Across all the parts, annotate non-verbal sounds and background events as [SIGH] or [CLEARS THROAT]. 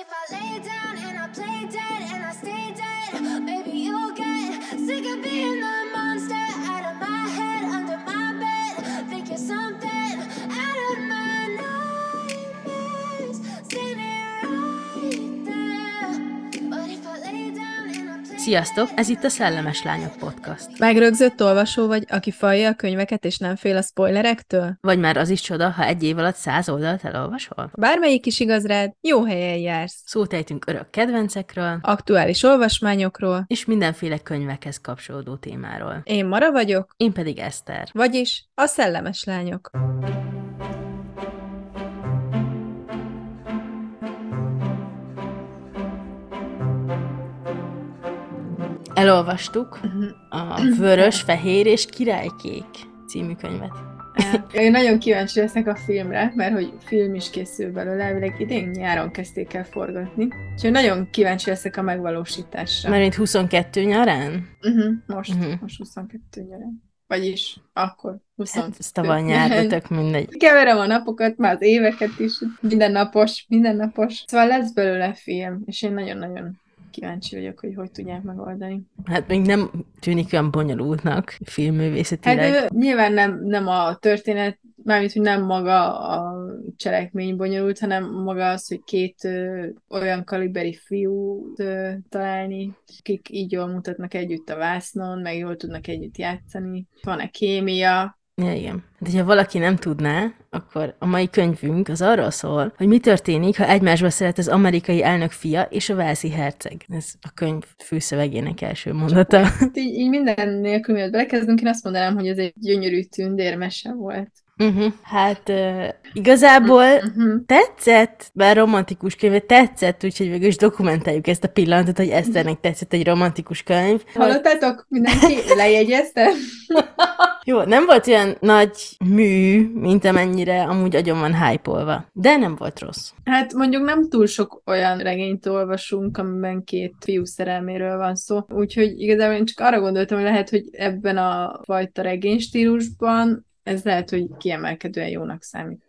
if I lay down and I play dead and I stay dead, maybe you'll get sick of being the Sziasztok, ez itt a Szellemes Lányok Podcast. Megrögzött olvasó vagy, aki falja a könyveket és nem fél a spoilerektől? Vagy már az is csoda, ha egy év alatt száz oldalt elolvasol? Bármelyik is igaz rád, jó helyen jársz. Szót ejtünk örök kedvencekről, Aktuális olvasmányokról. és mindenféle könyvekhez kapcsolódó témáról. Én Mara vagyok, Én pedig Eszter. vagyis a szellemes lányok. Elolvastuk a Vörös, Fehér és Királykék című könyvet. Én nagyon kíváncsi leszek a filmre, mert hogy film is készül belőle, elvileg idén nyáron kezdték el forgatni. Úgyhogy nagyon kíváncsi leszek a megvalósításra. Mert mint 22 nyarán? Uh-huh, most, uh-huh. most 22 nyarán. Vagyis akkor 20. Hát ez tavaly nyár, de tök mindegy. Keverem a napokat, már az éveket is, mindennapos, mindennapos. Szóval lesz belőle film, és én nagyon-nagyon kíváncsi vagyok, hogy hogy tudják megoldani. Hát még nem tűnik olyan bonyolultnak Hát filmművészetileg. ő, nyilván nem, nem a történet, mármint, hogy nem maga a cselekmény bonyolult, hanem maga az, hogy két ö, olyan kaliberi fiút ö, találni, akik így jól mutatnak együtt a vásznon, meg jól tudnak együtt játszani. Van-e kémia, Ja, igen. De ha valaki nem tudná, akkor a mai könyvünk az arról szól, hogy mi történik, ha egymásba szeret az amerikai elnök fia és a Velszi herceg. Ez a könyv főszövegének első mondata. Hát így, így minden nélkül, mielőtt belekezdünk, én azt mondanám, hogy ez egy gyönyörű tündérmese volt. Uh-huh. Hát uh, igazából Uh-huh. tetszett, bár romantikus könyv, tetszett, úgyhogy végül is dokumentáljuk ezt a pillanatot, hogy Eszternek tetszett egy romantikus könyv. Hallottátok? Mindenki [LAUGHS] lejegyezte? Jó, nem volt olyan nagy mű, mint amennyire amúgy agyon van hype de nem volt rossz. Hát mondjuk nem túl sok olyan regényt olvasunk, amiben két fiú szerelméről van szó. Úgyhogy igazából én csak arra gondoltam, hogy lehet, hogy ebben a fajta regénystílusban ez lehet, hogy kiemelkedően jónak számít.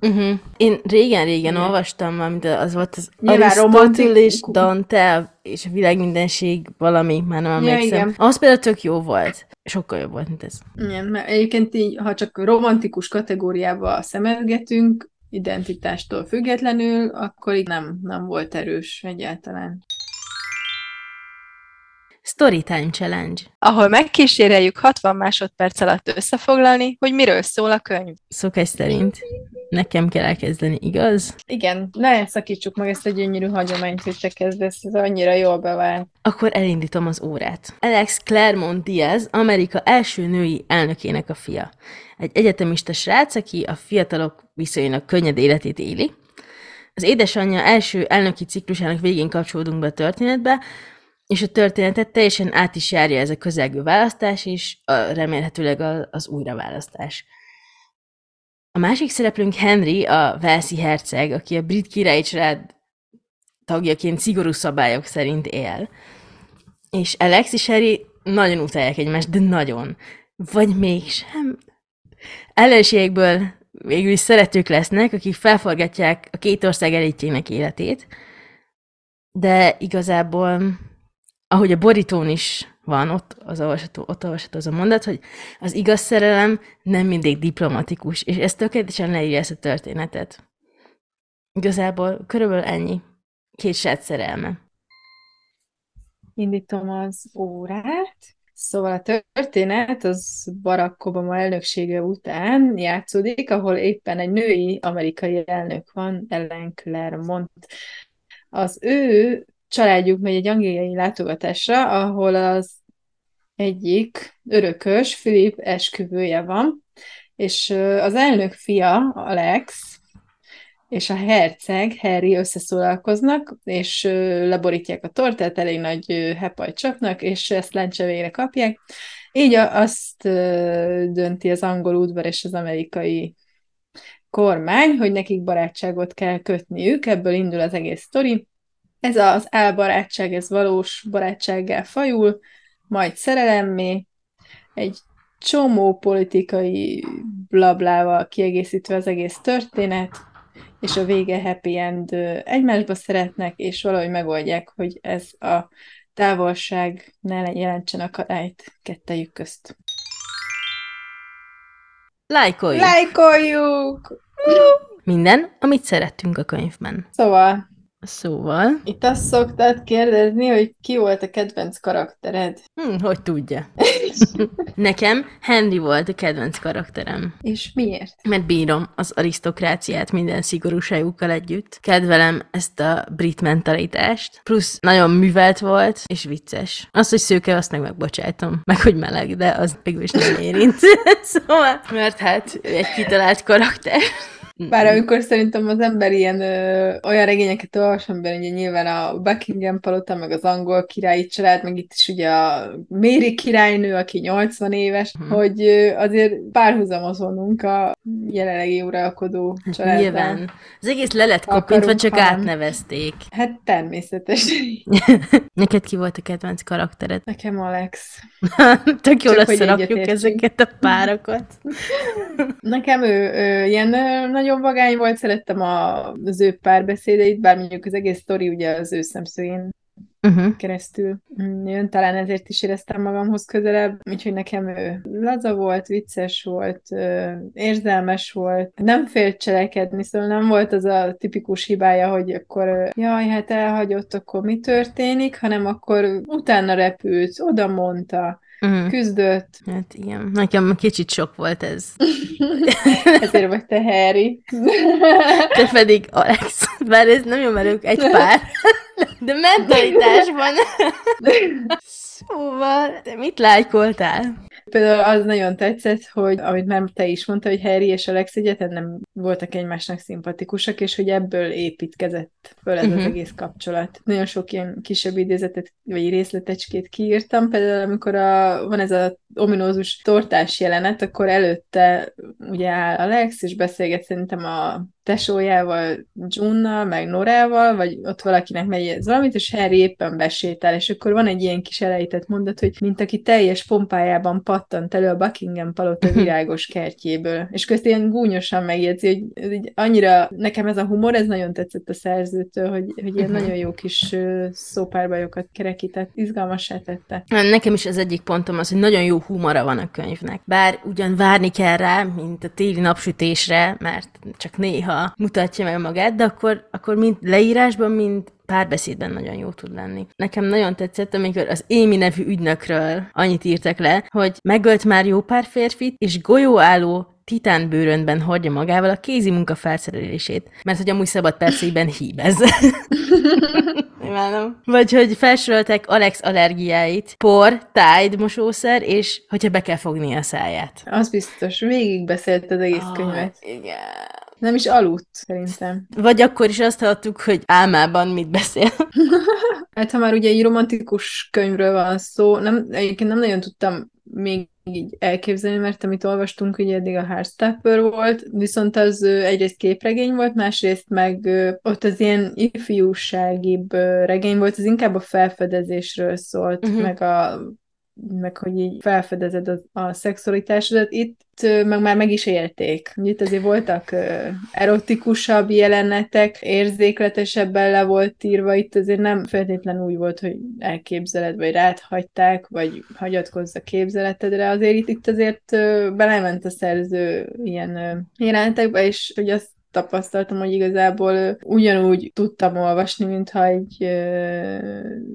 Uh-huh. Én régen-régen Igen. olvastam, valamint az volt az Nyilván Arisztoteles, romantikus- Dante és a világ mindenség valami, már nem Ja, emlékszem. igen. Az például tök jó volt. Sokkal jobb volt, mint ez. Igen, mert egyébként így, ha csak romantikus kategóriába szemelgetünk, identitástól függetlenül, akkor így nem, nem volt erős egyáltalán. Storytime Challenge. ahol megkíséreljük 60 másodperc alatt összefoglalni, hogy miről szól a könyv. Szokás szerint nekem kell elkezdeni, igaz? Igen, ne szakítsuk meg ezt a gyönyörű hagyományt, hogy te kezdesz, ez annyira jól bevált. Akkor elindítom az órát. Alex Claremont Diaz, Amerika első női elnökének a fia. Egy egyetemista srác, aki a fiatalok viszonylag könnyed életét éli. Az édesanyja első elnöki ciklusának végén kapcsolódunk be a történetbe, és a történetet teljesen át is járja ez a közelgő választás, és a, remélhetőleg a, az újraválasztás. A másik szereplőnk Henry, a Velszi herceg, aki a brit királyi család tagjaként szigorú szabályok szerint él. És Alex és Harry nagyon utálják egymást, de nagyon. Vagy mégsem. Ellenségekből végül is szeretők lesznek, akik felforgatják a két ország elitjének életét. De igazából, ahogy a borítón is van, ott, az olvasható, ott olvasható az a mondat, hogy az igaz szerelem nem mindig diplomatikus, és ez tökéletesen leírja ezt a történetet. Igazából körülbelül ennyi. Két srác szerelme. Indítom az órát. Szóval a történet az Barack Obama elnöksége után játszódik, ahol éppen egy női amerikai elnök van, Ellen Claremont. Az ő családjuk megy egy angliai látogatásra, ahol az egyik örökös, Philip esküvője van, és az elnök fia, Alex, és a herceg, Harry összeszólalkoznak, és leborítják a tortát, elég nagy ö, hepajt csapnak, és ezt lencse végre kapják. Így azt dönti az angol udvar és az amerikai kormány, hogy nekik barátságot kell kötniük, ebből indul az egész sztori. Ez az álbarátság, ez valós barátsággá fajul, majd szerelemmé, egy csomó politikai blablával kiegészítve az egész történet, és a vége happy end, egymásba szeretnek, és valahogy megoldják, hogy ez a távolság ne jelentsen akadályt kettejük közt. Lájkoljuk! Lájkoljuk! Minden, amit szerettünk a könyvben. Szóval, Szóval, itt azt szoktad kérdezni, hogy ki volt a kedvenc karaktered? hm, hogy tudja. [LAUGHS] Nekem Henry volt a kedvenc karakterem. És miért? Mert bírom az arisztokráciát minden szigorúságukkal együtt. Kedvelem ezt a brit mentalitást. Plusz nagyon művelt volt, és vicces. Azt, hogy szőke, azt meg megbocsájtom. Meg, hogy meleg, de az végül is nem érint. [LAUGHS] szóval, mert hát egy kitalált karakter. Bár amikor szerintem az ember ilyen ö, olyan regényeket olvas, amiben ugye nyilván a Buckingham palota, meg az angol királyi család, meg itt is ugye a Mary királynő, aki 80 éves, Mhm. hogy ö, azért párhuzamozolnunk a jelenlegi uralkodó [LAUGHS] családdal. Nyilván. Az egész le lett Akarunk, kopintva, csak hanem. átnevezték. Hát természetesen. [LAUGHS] Neked ki volt a kedvenc karaktered? Nekem Alex. [LAUGHS] Tök jól összerakjuk ezeket a párokat. Nekem ő, ő ilyen ö, nagyon vagány volt, szerettem a, az ő párbeszédeit, bár mondjuk az egész sztori ugye az ő szemszögén Uh-huh. keresztül. Mm, jön, talán ezért is éreztem magamhoz közelebb, úgyhogy nekem ő laza volt, vicces volt, érzelmes volt, nem félt cselekedni, szóval nem volt az a tipikus hibája, hogy akkor jaj, hát elhagyott, akkor mi történik, hanem akkor utána repült, oda mondta, Uh-huh. küzdött, Hát igen, nekem kicsit sok volt ez. [LAUGHS] ezért vagy te Harry. Te pedig Alex. Bár ez mert ők egy pár. De mentalitásban. Szóval, te mit lájkoltál? Például az nagyon tetszett, hogy amit már te is mondta, hogy Harry és Alex egyetlen nem voltak egymásnak szimpatikusak, és hogy ebből építkezett föl ez uh-huh. az Mhm. egész kapcsolat. Nagyon sok ilyen kisebb idézetet, vagy részletecskét kiírtam, például amikor a, van ez a ominózus tortás jelenet, akkor előtte ugye áll Alex, és beszélget szerintem a tesójával, Junnal, meg Norával, vagy ott valakinek megy ez valamit, és Harry éppen besétál, és akkor van egy ilyen kis elejtett mondat, hogy mint aki teljes pompájában pattant elő a Buckingham palota virágos kertjéből. És közt ilyen gúnyosan megjegyzi, hogy ez így annyira, nekem ez a humor, ez nagyon tetszett a szerzőtől, hogy, hogy ilyen Mhm. nagyon jó kis szópárbajokat kerekített, izgalmassá tette. Nekem is az egyik pontom az, hogy nagyon jó humora van a könyvnek. Bár ugyan várni kell rá, mint a téli napsütésre, mert csak néha mutatja meg magát, de akkor, akkor mind leírásban, mind párbeszédben nagyon jó tud lenni. Nekem nagyon tetszett, amikor az Émi nevű ügynökről annyit írtak le, hogy megölt már jó pár férfit, és golyóálló titán bőrönben hordja magával a kézi munka felszerelését, mert hogy amúgy szabad perceiben híbez. [LAUGHS] Imádom. Vagy hogy felsorolták Alex allergiáit, por, Tide mosószer, és hogyha be kell fogni a száját. Az biztos, végig beszélt az egész könyvet. igen. Nem is aludt, szerintem. Vagy akkor is azt hallottuk, hogy álmában mit beszél. [LAUGHS] Hát ha már ugye egy romantikus könyvről van szó, nem, egyébként nem nagyon tudtam még így elképzelni, mert amit olvastunk, ugye eddig a Heartstopper volt, viszont az egyrészt képregény volt, másrészt meg ott az ilyen ifjúságibb regény volt, az inkább a felfedezésről szólt, uh-huh. meg a meg hogy így felfedezed a, a szexualitásodat. Itt meg már meg is élték. Itt azért voltak erotikusabb jelenetek, érzékletesebben le volt írva, itt azért nem feltétlenül úgy volt, hogy elképzeled, vagy rád vagy hagyatkozz a képzeletedre, azért itt, itt azért belement a szerző ilyen jelenetekbe, és hogy azt tapasztaltam, hogy igazából ugyanúgy tudtam olvasni, mintha egy,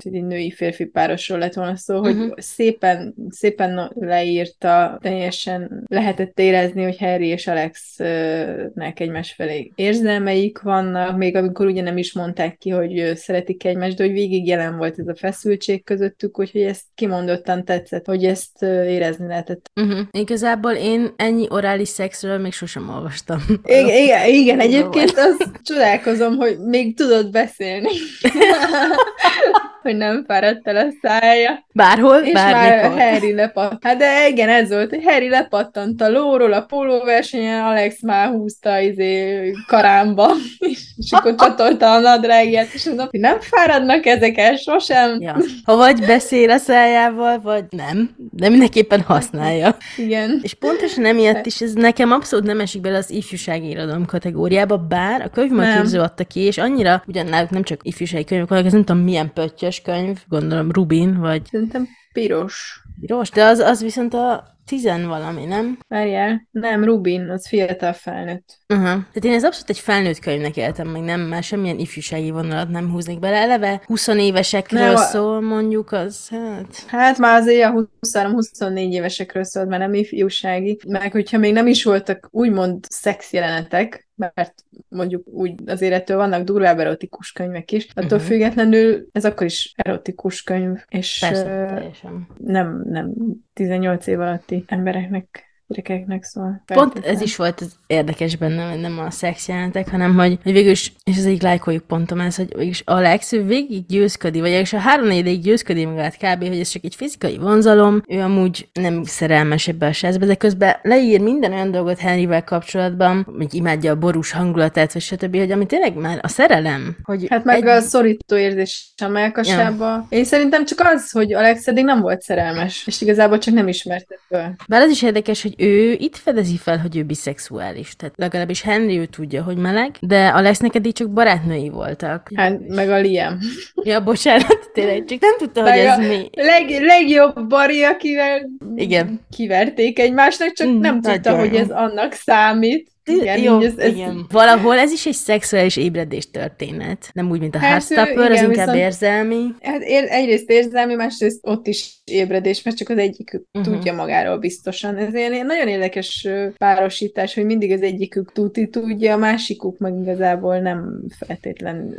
egy női-férfi párosról lett volna szó, hogy Mhm. szépen, szépen leírta, teljesen lehetett érezni, hogy Harry és Alexnek egymás felé érzelmeik vannak, még amikor ugye nem is mondták ki, hogy szeretik egymást, de hogy végig jelen volt ez a feszültség közöttük, úgyhogy ezt kimondottan tetszett, hogy ezt érezni lehetett. Uh-huh. Igazából én ennyi orális szexről még sosem olvastam. Igen, igen, igen, egyébként az csodálkozom, hogy még tudod beszélni. [LAUGHS] hogy nem fáradt el a szája. Bárhol, És bármikor. már Harry lepattant. Hát de igen, ez volt, hogy Harry lepattant a lóról, a pólóversenyen, Alex már húzta izé karámba, [LAUGHS] és akkor [LAUGHS] csatolta a nadrágját, és mondom, hogy nem fáradnak ezek el sosem. Ja. Ha vagy beszél a szájával, vagy nem, de mindenképpen használja. Igen. És pontosan emiatt is ez nekem abszolút nem esik bele az ifjúsági irodalom kategóriába, bár a könyvmarképző adta ki, és annyira, ugyan náluk nem csak ifjúsági könyvek vannak, ez nem tudom milyen pöttyös könyv, gondolom Rubin, vagy Szerintem piros. piros, de az, az viszont a tizen valami, nem? Várjál, nem, Rubin, az fiatal felnőtt. Aha. Tehát én ez abszolút egy felnőtt könyvnek éltem, meg nem, már semmilyen ifjúsági vonalat nem húznék bele. Eleve 20 évesekről Nem, szól, mondjuk, az hát... Hát már azért a 23-24 évesekről szólt, már nem ifjúsági, meg hogyha még nem is voltak úgymond szex jelenetek, mert mondjuk úgy azért ettől vannak durvább erotikus könyvek is, attól uh-huh. függetlenül ez akkor is erotikus könyv, és Persze, teljesen. nem, nem 18 év alatti embereknek, gyerekeknek szól. Pont ez is volt az érdekes benne, nem a szex jelentek, hanem hogy, hogy végül is, és az egyik lájkoljuk pontom ez, hogy végül is Alex, ő végig győzködi, vagy és a három négyig győzködi magát kb., hogy ez csak egy fizikai vonzalom, ő amúgy nem szerelmes ebbe a srácba, de közben leír minden olyan dolgot Henryvel kapcsolatban, hogy imádja a borús hangulatát, vagy stb., hogy ami tényleg már a szerelem, hogy Hát meg egy... a szorító érzés a melkasába. Ja. Én szerintem csak az, hogy Alex eddig nem volt szerelmes, és igazából csak nem ismerte föl. Bár az is érdekes, hogy ő itt fedezi fel, hogy ő biszexuális. Tehát legalábbis Henry ő tudja, hogy meleg, de Alexnek eddig csak barátnői voltak. Hát, meg a Liam. [LAUGHS] Ja, bocsánat, tényleg, csak nem tudta, hogy Meg ez a- mi. Leg, legjobb bari, akivel Igen. kiverték egymásnak, csak Mm, nem tudta, hogy ez annak számít. Igen, Jó, ez, ez, igen. Valahol ez is egy szexuális ébredés történet. Nem úgy, mint a Hát, Heartstopper, az inkább viszont- érzelmi. Hát ér, egyrészt érzelmi, másrészt ott is ébredés, mert csak az egyikük Mhm. uh-huh. tudja magáról biztosan. Ez ilyen ilyen nagyon érdekes párosítás, hogy mindig az egyikük tuti tudja, a másikuk meg igazából nem feltétlen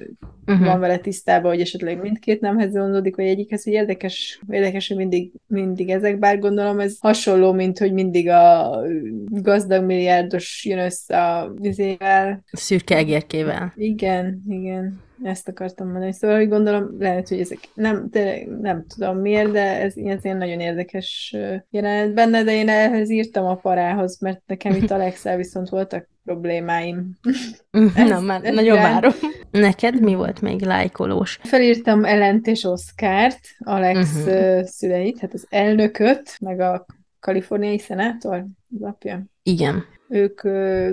Uh-huh. van vele tisztában, hogy esetleg mindkét nemhez vonzódik, vagy egyikhez, hogy érdekes, érdekes, hogy mindig, mindig ezek, bár gondolom ez hasonló, mint hogy mindig a gazdag milliárdos jön össze a vizével. Szürke egérkével. Igen, igen, ezt akartam mondani. Szóval, hogy gondolom, lehet, hogy ezek nem, tényleg nem tudom miért, de ez, ilyen nagyon érdekes jelenet benne, de én ehhez írtam a parához, mert nekem itt [LAUGHS] Alexel viszont voltak problémáim. [LAUGHS] Ez- Na, már ez nagyon irány. várom. Neked mi volt még lájkolós? Felírtam Ellent és Oszkárt, Alex uh-huh. szüleit, hát az elnököt, meg a kaliforniai szenátor, az apja. Igen. Ők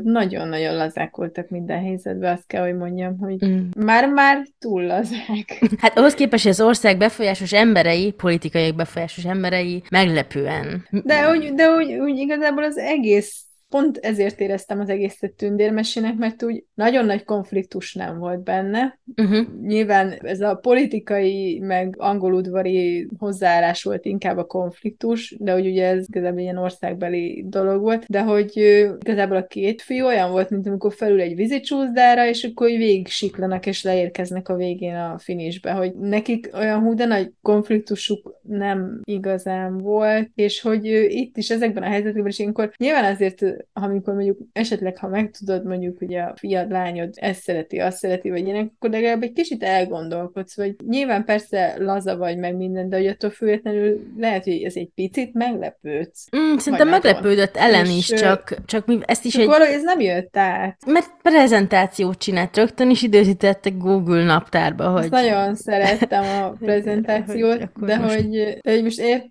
nagyon-nagyon lazák voltak minden helyzetben, azt kell, hogy mondjam, hogy Mm. már-már túl lazák. [LAUGHS] Hát ahhoz képest, az ország befolyásos emberei, politikai befolyásos emberei meglepően. De úgy, de úgy, úgy igazából az egész, pont ezért éreztem az egészet tündérmesének, mert úgy nagyon nagy konfliktus nem volt benne. Uh-huh. Nyilván ez a politikai, meg angoludvari hozzáállás volt inkább a konfliktus, de hogy ugye ez igazából ilyen országbeli dolog volt, de hogy igazából a két fiú olyan volt, mint amikor felül egy vízicsúszdára, és akkor így végig siklanak, és leérkeznek a végén a finisbe, hogy nekik olyan hú, de nagy konfliktusuk nem igazán volt, és hogy itt is ezekben a helyzetekben is ilyenkor nyilván azért, amikor mondjuk esetleg, ha megtudod mondjuk, hogy a fiad, lányod ezt szereti, azt szereti, vagy ilyenek, akkor legalább egy kicsit elgondolkodsz, vagy nyilván persze laza vagy meg minden, de hogy attól függetlenül lehet, hogy ez egy picit meglepődsz. Mm, szerintem meglepődött Ellen És, is, csak, csak mi ezt is Csak egy... valahogy ez nem jött át. Mert prezentációt csinált, rögtön is időzítette Google naptárba, hogy... Hogy... Nagyon szerettem a [LAUGHS] prezentációt, Hogy de most- hogy, de hogy most ér,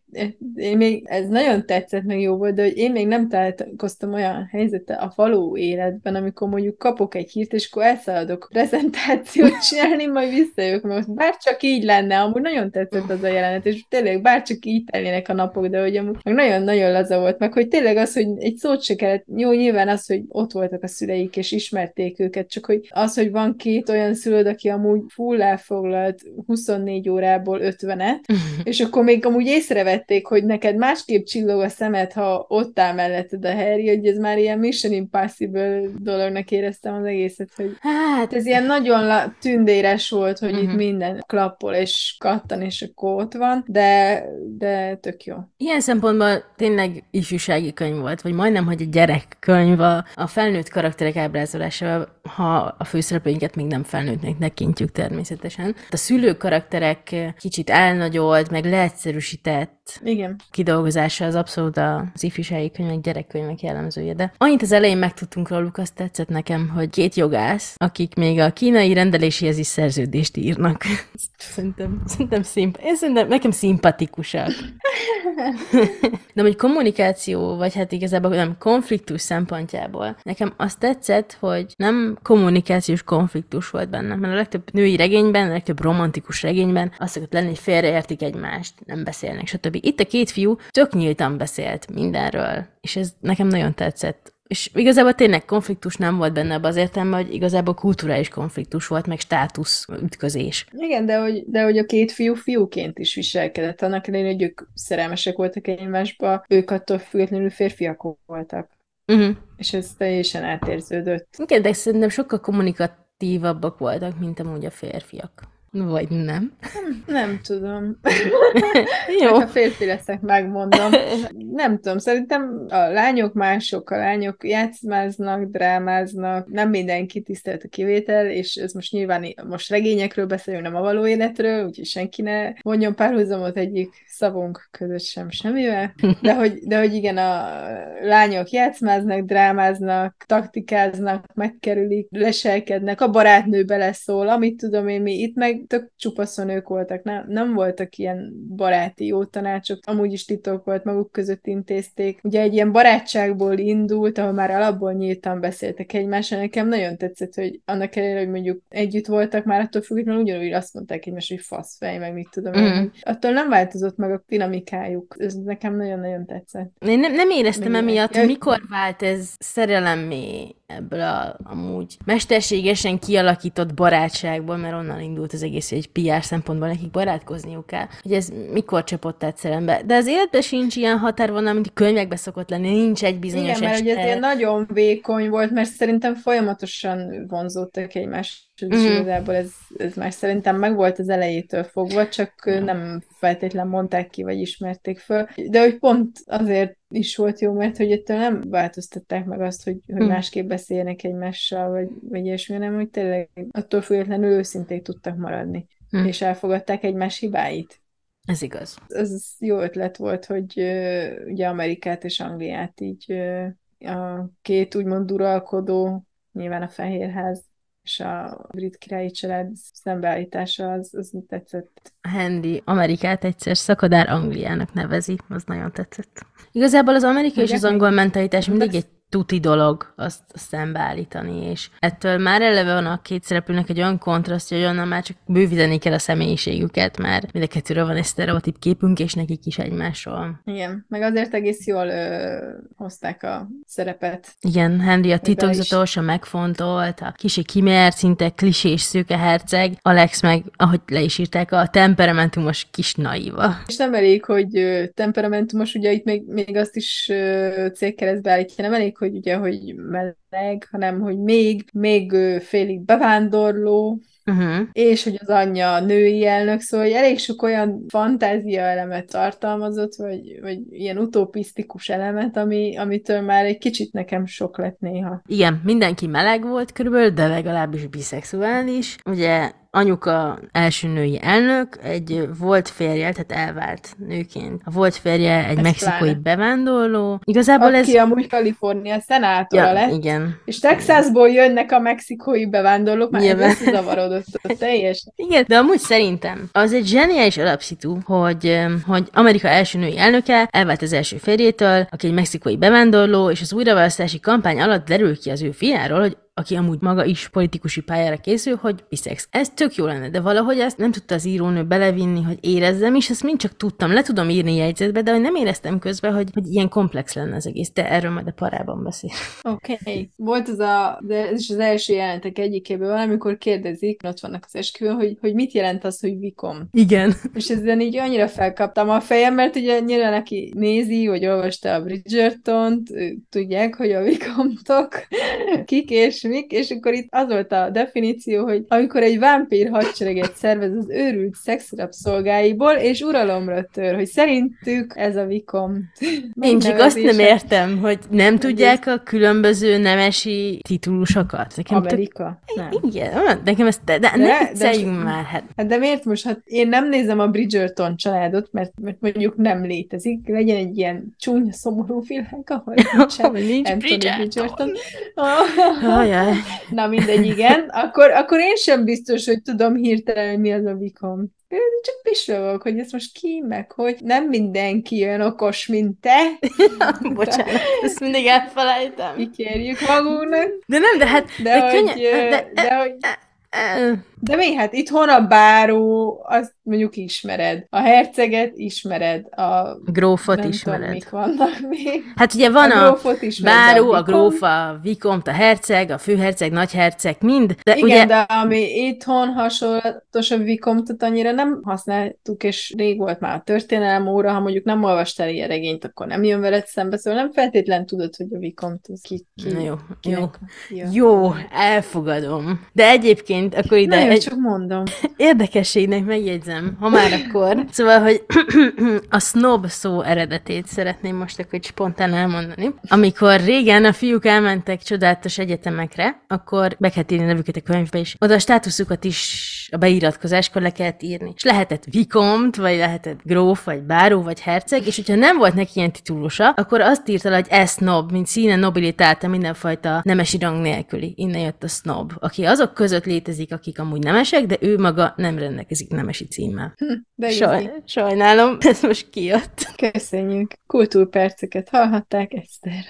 én még, ez nagyon tetszett, meg jó volt, de hogy én még nem találkoztam olyan helyzettel a való életben, amikor mondjuk kapok egy hírt, és akkor elszaladok prezentációt [LAUGHS] csinálni, majd visszajövök, mert most bárcsak így lenne, amúgy nagyon tetszett az a jelenet, és tényleg bárcsak így telnének a napok, de hogy amúgy nagyon-nagyon laza volt, meg hogy tényleg az, hogy egy szót se kellett, jó, nyilván az, hogy ott voltak a szüleik, és ismerték őket, csak hogy az, hogy van két olyan szülőd, aki amúgy full elfoglalt 24 órából 50-et, [LAUGHS] és akkor még amúgy észrevették, hogy neked másképp csillog a szemed, ha ott áll melletted a Harry, hogy ez már ilyen Mission Impossible dolognak éreztem az egészet, hogy Hát, ez ilyen nagyon la- tündéres volt, hogy uh-huh. Mhm. itt minden klappol és kattan, és akkor ott van, de, de tök jó. Ilyen szempontból tényleg ifjúsági könyv volt, vagy majdnem, hogy egy gyerekkönyv a, a felnőtt karakterek ábrázolásával, ha a főszereplőinket még nem felnőttnek tekintjük természetesen. A szülő karakterek kicsit elnagyolt, meg leegyszerűsített Igen. kidolgozása az abszolút az ifjúsági könyvek, gyerekkönyvek jellemzője. De annyit az elején megtudtunk róluk, azt tetszett nekem, hogy két jogász, akik még a kínai rendeléséhez is szerződést írnak. [LAUGHS] Szerintem, szerintem, szimp- én szerintem nekem szimpatikusak. [LAUGHS] De hogy kommunikáció, vagy hát igazából nem konfliktus szempontjából, nekem azt tetszett, hogy nem kommunikációs konfliktus volt benne, mert a legtöbb női regényben, a legtöbb romantikus regényben az szokott lenni, hogy félreértik egymást, nem beszélnek, stb. Itt a két fiú tök nyíltan beszélt mindenről, és ez nekem nagyon tetszett. És igazából tényleg konfliktus nem volt benne abban az értelemben, hogy igazából kulturális konfliktus volt, meg státusz ütközés. Igen, de hogy, de hogy a két fiú fiúként is viselkedett. Annak ellenére, hogy ők szerelmesek voltak egymásba, ők attól függetlenül férfiak voltak. Uh-huh. És ez teljesen átérződött. Igen, de szerintem sokkal kommunikatívabbak voltak, mint amúgy a férfiak. Vagy nem. Nem tudom. [LAUGHS] Jó. Ha férfi leszek, megmondom. Nem tudom, szerintem a lányok mások, a lányok játszmáznak, drámáznak, nem mindenki tisztelt a kivétel, és ez most nyilván most regényekről beszélünk, nem a való életről, úgyhogy senki ne vonjon párhuzamot egyik szavunk között sem semmivel, de hogy, de hogy igen, a lányok játszmáznak, drámáznak, taktikáznak, megkerülik, leselkednek, a barátnő beleszól, amit tudom én mi, itt meg tök csupaszon ők voltak, nem, nem voltak ilyen baráti jó tanácsok, amúgy is titok volt, maguk között intézték. Ugye egy ilyen barátságból indult, ahol már alapból nyíltan beszéltek egymással. Nekem nagyon tetszett, hogy annak ellenére, hogy mondjuk együtt voltak, már attól függetlenül ugyanúgy azt mondták egymásra, hogy faszfej, meg mit tudom én. Mhm. Attól nem változott meg a dinamikájuk. Ez nekem nagyon-nagyon tetszett. Én nem, nem éreztem Mennyire? emiatt, Ja, mikor vált ez szerelemmé ebből a amúgy mesterségesen kialakított barátságból, mert onnan indult az egész, hogy egy PR szempontból nekik barátkozniuk kell, hogy ez mikor csapott át szerelembe. De az életben sincs ilyen határvonal, mint könyvekben szokott lenni, nincs egy bizonyos Igen, mert ugye ez ilyen nagyon vékony volt, mert szerintem folyamatosan vonzódtak egymáshoz, és Mhm. igazából ez, ez már szerintem megvolt az elejétől fogva, csak nem feltétlen mondták ki, vagy ismerték föl. De hogy pont azért is volt jó, mert hogy ettől nem változtatták meg azt, hogy, hogy Mhm. másképp beszélnek egymással, vagy, vagy ilyesmi, hanem hogy tényleg attól függetlenül őszinték tudtak maradni, Mhm. és elfogadták egymás hibáit Ez igaz. ez jó ötlet volt, hogy ugye Amerikát és Angliát így a két úgymond uralkodó, nyilván a Fehérház és a brit királyi család szembeállítása, az, az tetszett. Henry Amerikát egyszer szakadár Angliának nevezi, az nagyon tetszett. Igazából az amerikai és az Mondják angol mentalitás mindig egy tuti dolog azt szembeállítani, és ettől már eleve van a két szereplőnek egy olyan kontrasztja, hogy onnan már csak bővíteni kell a személyiségüket, mert mind a kettőről van egy sztereotíp képünk, és nekik is egymásról. Igen, meg azért egész jól ö, hozták a szerepet. Igen, Henry a titokzatos, a megfontolt, a kicsi kimért, szinte klisés szőke herceg, Alex meg, ahogy le is írták, a temperamentumos kis naiva. És nem elég, hogy temperamentumos, ugye itt még, még azt is ö, cégkeresztbe állítja, nem elég, hogy ugye, hogy meleg, hanem hogy még, még félig bevándorló, Uh-huh. és hogy az anyja női elnök, szóval hogy elég sok olyan fantázia elemet tartalmazott, vagy, vagy ilyen utopisztikus elemet, ami, amitől már egy kicsit nekem sok lett néha. Igen, mindenki meleg volt körülbelül, de legalábbis biszexuális. Ugye anyuka első női elnök, egy volt férje, tehát elvált nőként. A volt férje egy Ez mexikói pláne. bevándorló. Igazából ez... Aki amúgy Kalifornia szenátora Ja, lett, igen. és Texasból jönnek a mexikói bevándorlók, már Nyilván. ez összezavarodott ott teljesen. Igen, de amúgy szerintem az egy zseniális alapszitu, hogy, hogy Amerika első női elnöke elvált az első férjétől, aki egy mexikói bevándorló, és az újraválasztási kampány alatt derül ki az ő fiáról, hogy aki amúgy maga is politikusi pályára készül, hogy biszex. Ez tök jó lenne, de valahogy ezt nem tudta az írónő belevinni, hogy érezzem, és ezt mind csak tudtam, le tudom írni jegyzetbe, de hogy nem éreztem közben, hogy, hogy ilyen komplex lenne az egész, de erről majd a parában beszél. Oké. Okay. Volt az a, de ez is az első jelentek egyikéből van, amikor kérdezik, ott vannak az esküvőn, hogy, hogy mit jelent az, hogy vikom. Igen. És ezzel így annyira felkaptam a fejem, mert ugye nyilván aki nézi, vagy olvasta a Bridgerton-t, tudják, hogy a vikomtok kik és mik, és akkor itt az volt a definíció, hogy amikor egy vámpír hadsereget szervez az őrült szexrapszolgáiból, és uralomra tör, hogy szerintük ez a vikom. [LAUGHS] Én csak azt nem értem, hogy nem tudják a különböző nemesi titulusokat. Nekem tök- Amerika? Nem. Igen, nekem ezt, de, de, De- ne de vicceljünk most- már, hát Hát de miért most, hát én nem nézem a Bridgerton családot, mert, mert mondjuk nem létezik, legyen egy ilyen csúnya, szomorú világ, ahol nincsen [LAUGHS] nincs Anthony Bridgerton. Bridgerton. Ajaj. Na mindegy, igen. Akkor, akkor én sem biztos, hogy tudom hirtelen, mi az a vikom. Én Csak pislogok, hogy ez most ki, meg hogy nem mindenki olyan okos, mint te. [LAUGHS] Bocsánat, ezt mindig elfelejtem. Kikérjük magunknak. De nem, de hát, De, de hogy, könnyen, ö, de, de, hogy ö, De mi? Hát itthon a báró, azt mondjuk ismered. A herceget ismered. A grófot nem ismered. tudom, mik vannak még. Hát ugye van a a, grófot ismered. báró, de a vikont- gróf, a vikomt, a herceg, a főherceg, nagyherceg, mind, de Igen, ugye de ami itthon hasonlatos a Vikomtot annyira nem használtuk, és rég volt már a történelem óra, ha mondjuk nem olvastál ilyen regényt, akkor nem jön veled szembe, szóval nem feltétlen tudod, hogy a Vikomt az ki, ki Na jó, jó. kinek jön. Jó, elfogadom. De egyébként akkor ide jó, egy csak mondom. érdekességnek megjegyzem, ha már akkor. Szóval, hogy [CLEARS THROAT] a snob szó eredetét szeretném most akkor így spontán elmondani. Amikor régen a fiúk elmentek csodálatos egyetemekre, akkor be kellett írni nevüket a könyvbe is. Oda a státuszukat is a beiratkozáskor le kellett írni. És lehetett vikomt, vagy lehetett gróf, vagy báró, vagy herceg, és hogyha nem volt neki ilyen titulusa, akkor azt írta le, hogy ez snob, mint színe nobilitáta mindenfajta nemesi rang nélküli. Innen jött a snob, aki azok között létezik, akik amúgy nemesek, de ő maga nem rendelkezik nemesi címmel. De Saj, Saj. sajnálom, [LAUGHS] ez most kijött. Köszönjük. Kultúrperceket hallhatták Eszter.